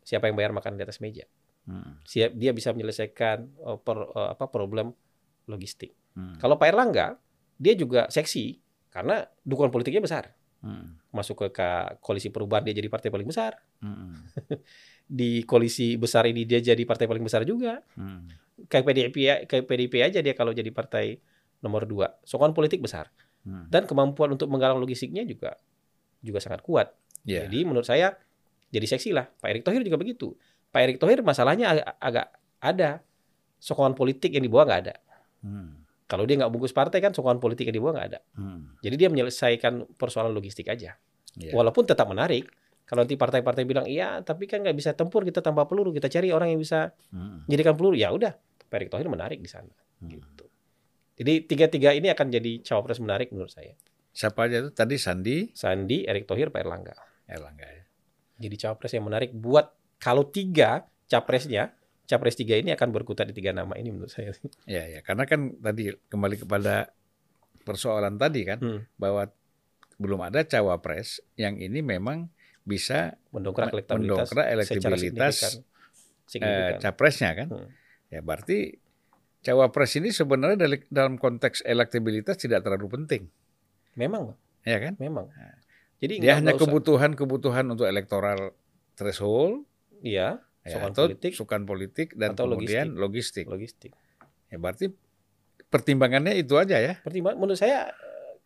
siapa yang bayar makan di atas meja. Hmm. Siap dia bisa menyelesaikan uh, per, uh, apa problem logistik. Hmm. Kalau Pak Erlangga dia juga seksi karena dukungan politiknya besar. Hmm. Masuk ke, ke koalisi perubahan dia jadi partai paling besar. Hmm. di koalisi besar ini dia jadi partai paling besar juga. Hmm. Kayak PDIP kayak PDIP aja dia kalau jadi partai nomor dua. Sokongan politik besar. Hmm. Dan kemampuan untuk menggalang logistiknya juga juga sangat kuat. Yeah. Jadi menurut saya jadi seksi lah. Pak Erick Thohir juga begitu. Pak Erick Thohir masalahnya agak, agak ada sokongan politik yang dibawa nggak ada. Hmm. Kalau dia nggak bungkus partai kan sokongan politik yang dibawa nggak ada. Hmm. Jadi dia menyelesaikan persoalan logistik aja. Yeah. Walaupun tetap menarik. Kalau nanti partai-partai bilang iya, tapi kan nggak bisa tempur kita tanpa peluru, kita cari orang yang bisa hmm. jadikan peluru. Ya udah, Pak Erick Thohir menarik di sana. Hmm. Gitu. Jadi tiga-tiga ini akan jadi cawapres menarik menurut saya. Siapa aja itu? Tadi Sandi, Sandi, Erick Thohir, Pak Erlangga. Erlangga ya. Jadi cawapres yang menarik buat kalau tiga capresnya, capres tiga ini akan berkutat di tiga nama ini menurut saya. Ya ya, karena kan tadi kembali kepada persoalan tadi kan hmm. bahwa belum ada cawapres yang ini memang bisa mendongkrak elektabilitas, mendongkrak elektabilitas signifikan. Eh, capresnya kan. Hmm. Ya berarti cawapres ini sebenarnya dalam konteks elektabilitas tidak terlalu penting. Memang. Ya kan? Memang. Nah, jadi dia hanya kebutuhan-kebutuhan untuk elektoral threshold, iya, ya, sukan politik, sukan politik dan atau kemudian logistik. Logistik. Ya berarti pertimbangannya itu aja ya. Pertimbangan menurut saya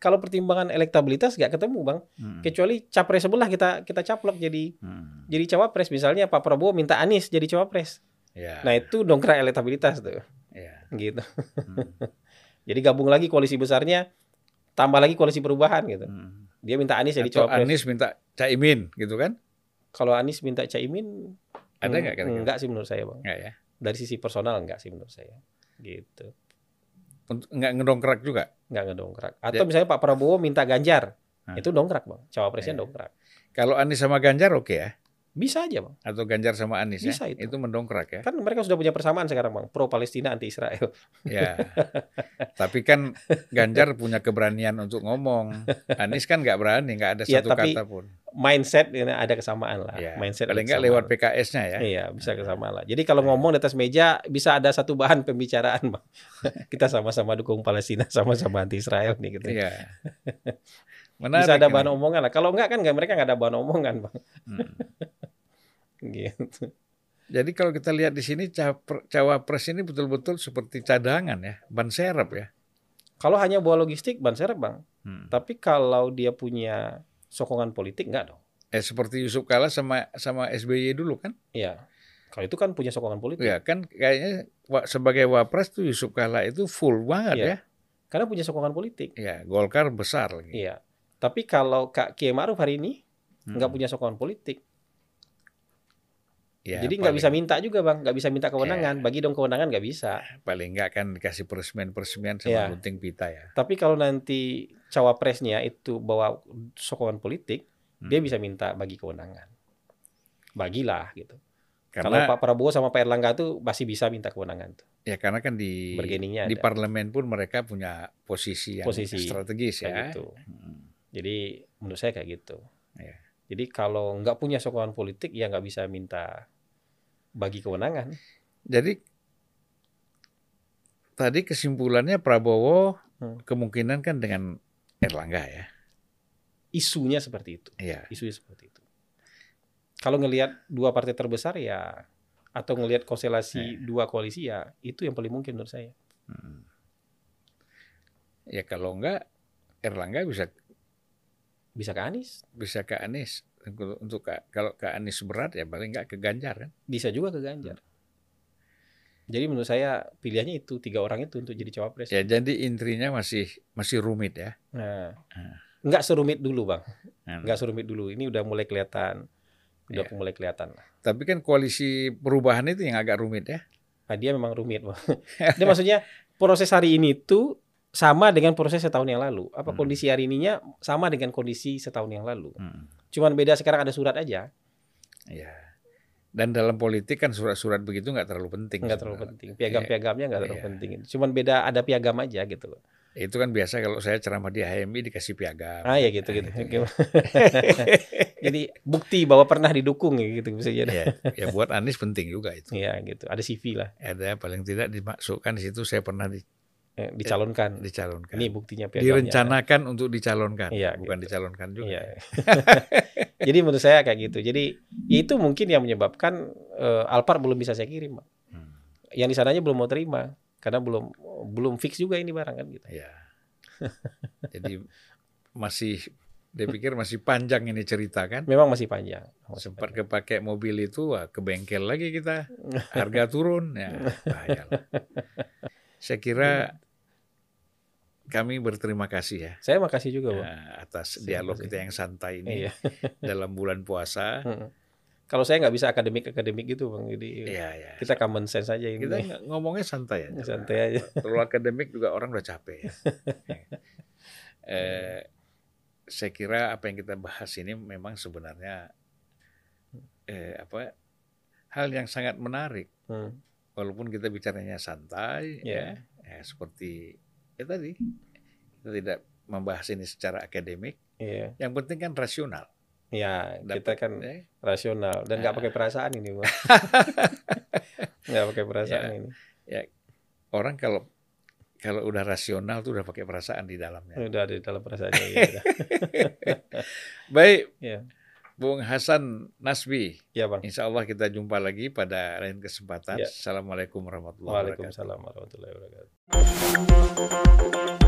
kalau pertimbangan elektabilitas nggak ketemu bang, hmm. kecuali capres sebelah kita kita caplok jadi hmm. jadi cawapres misalnya Pak Prabowo minta Anies jadi cawapres. Ya. Nah itu dongkrak elektabilitas tuh. Ya. Gitu. Hmm. jadi gabung lagi koalisi besarnya, tambah lagi koalisi perubahan gitu. Hmm. Dia minta Anies jadi cawapres. Anies minta Caimin gitu kan? Kalau Anies minta Caimin ada nggak? Enggak sih menurut saya, Bang. Enggak ya. Dari sisi personal enggak sih menurut saya. Gitu. Enggak ngedongkrak juga? Enggak ngedongkrak. Atau ya. misalnya Pak Prabowo minta Ganjar. Itu dongkrak, Bang. Cawapresnya ya. dongkrak. Kalau Anies sama Ganjar oke okay ya? Bisa aja bang. Atau Ganjar sama Anies Bisa ya? itu. itu mendongkrak ya? Kan mereka sudah punya persamaan sekarang bang. Pro Palestina anti Israel. Ya. tapi kan Ganjar punya keberanian untuk ngomong. Anies kan nggak berani, nggak ada ya, satu tapi kata pun. Mindset ini ada kesamaan lah. Ya, mindset paling nggak lewat PKS-nya ya. Iya bisa kesamaan lah. Jadi kalau ngomong di atas meja bisa ada satu bahan pembicaraan bang. Kita sama-sama dukung Palestina, sama-sama anti Israel nih gitu. Iya. Menarik, bisa ada bahan ini. omongan lah. Kalau enggak kan enggak mereka enggak ada bahan omongan, Bang. Hmm. gitu. Jadi kalau kita lihat di sini cawapres ini betul-betul seperti cadangan ya, ban serep ya. Kalau hanya bawa logistik ban serep, Bang. Hmm. Tapi kalau dia punya sokongan politik enggak dong. Eh seperti Yusuf Kala sama sama SBY dulu kan? Iya. Kalau itu kan punya sokongan politik. Iya kan kayaknya sebagai wapres tuh Yusuf Kala itu full banget iya. ya. Karena punya sokongan politik. Iya, Golkar besar lagi. Iya. Tapi kalau Kak Kiai Ma'ruf hari ini nggak hmm. punya sokongan politik. Ya, Jadi nggak bisa minta juga bang, nggak bisa minta kewenangan. Ya. Bagi dong kewenangan nggak bisa. Paling nggak kan dikasih peresmian-peresmian sama ya. gunting pita ya. Tapi kalau nanti cawapresnya itu bawa sokongan politik, hmm. dia bisa minta bagi kewenangan. Bagilah gitu. Karena kalau Pak Prabowo sama Pak Erlangga tuh masih bisa minta kewenangan tuh. Ya karena kan di di ada. parlemen pun mereka punya posisi yang posisi strategis ya. Gitu. Hmm. Jadi menurut saya kayak gitu. Ya. Jadi kalau nggak punya sokongan politik ya nggak bisa minta bagi kewenangan. Jadi tadi kesimpulannya Prabowo hmm. kemungkinan kan dengan Erlangga ya. Isunya seperti itu. Iya. Isunya seperti itu. Kalau ngelihat dua partai terbesar ya atau ngelihat konstelasi ya. dua koalisi ya itu yang paling mungkin menurut saya. Hmm. Ya kalau enggak Erlangga bisa bisa ke Anies. Bisa ke Anies. Untuk kalau ke Anies berat ya paling enggak ke Ganjar kan. Bisa juga ke Ganjar. Jadi menurut saya pilihannya itu tiga orang itu untuk jadi cawapres. Ya jadi intrinya masih masih rumit ya. Nah, nah. nggak serumit dulu bang, nah. nggak serumit dulu. Ini udah mulai kelihatan, udah ya. mulai kelihatan. Tapi kan koalisi perubahan itu yang agak rumit ya. Nah, dia memang rumit bang. dia maksudnya proses hari ini itu sama dengan proses setahun yang lalu. Apa hmm. kondisi hari ininya sama dengan kondisi setahun yang lalu. Hmm. Cuman beda sekarang ada surat aja. Iya. Dan dalam politik kan surat-surat begitu nggak terlalu penting. Nggak terlalu penting. Piagam-piagamnya nggak terlalu iya. penting. Cuman beda ada piagam aja gitu loh. Itu kan biasa kalau saya ceramah di HMI dikasih piagam. Ah ya gitu gitu. gitu. jadi bukti bahwa pernah didukung gitu bisa jadi. Ya, ya buat Anies penting juga itu. Iya gitu. Ada CV lah. Ada paling tidak dimasukkan di situ saya pernah di Eh, dicalonkan. Eh, dicalonkan. Ini buktinya piagamnya. Direncanakan untuk dicalonkan, iya, bukan gitu. dicalonkan juga. Iya. Jadi menurut saya kayak gitu. Jadi itu mungkin yang menyebabkan uh, Alphard belum bisa saya kirim. Hmm. Yang di sananya belum mau terima karena belum belum fix juga ini barang kan gitu. Iya. Jadi masih dia pikir masih panjang ini cerita kan? Memang masih panjang. Masih Sempat kepake mobil itu, wah, ke bengkel lagi kita, harga turun, ya bahaya saya kira iya. Kami berterima kasih ya. Saya makasih juga, Bang. Ya, atas saya dialog kita yang santai ini iya. dalam bulan puasa. Kalau saya nggak bisa akademik-akademik gitu, Bang. Jadi iya, iya. kita common sense aja ini. Kita ngomongnya santai aja. Santai aja. Terlalu akademik juga orang udah capek ya. eh, saya kira apa yang kita bahas ini memang sebenarnya eh, apa hal yang sangat menarik. Hmm walaupun kita bicaranya santai yeah. ya, ya seperti ya tadi. Kita tidak membahas ini secara akademik. Yeah. yang penting kan rasional. Ya Dapat, kita kan ya. rasional. Dan nggak nah. pakai perasaan ini nggak pakai perasaan ya, ini. Ya orang kalau kalau udah rasional tuh udah pakai perasaan di dalamnya. Udah di dalam perasaannya ya, baik. Ya. Bung Hasan Nasbi. Ya Bang. Insya Allah kita jumpa lagi pada lain kesempatan. Ya. Assalamualaikum warahmatullahi wabarakatuh. Waalaikumsalam warahmatullahi wabarakatuh.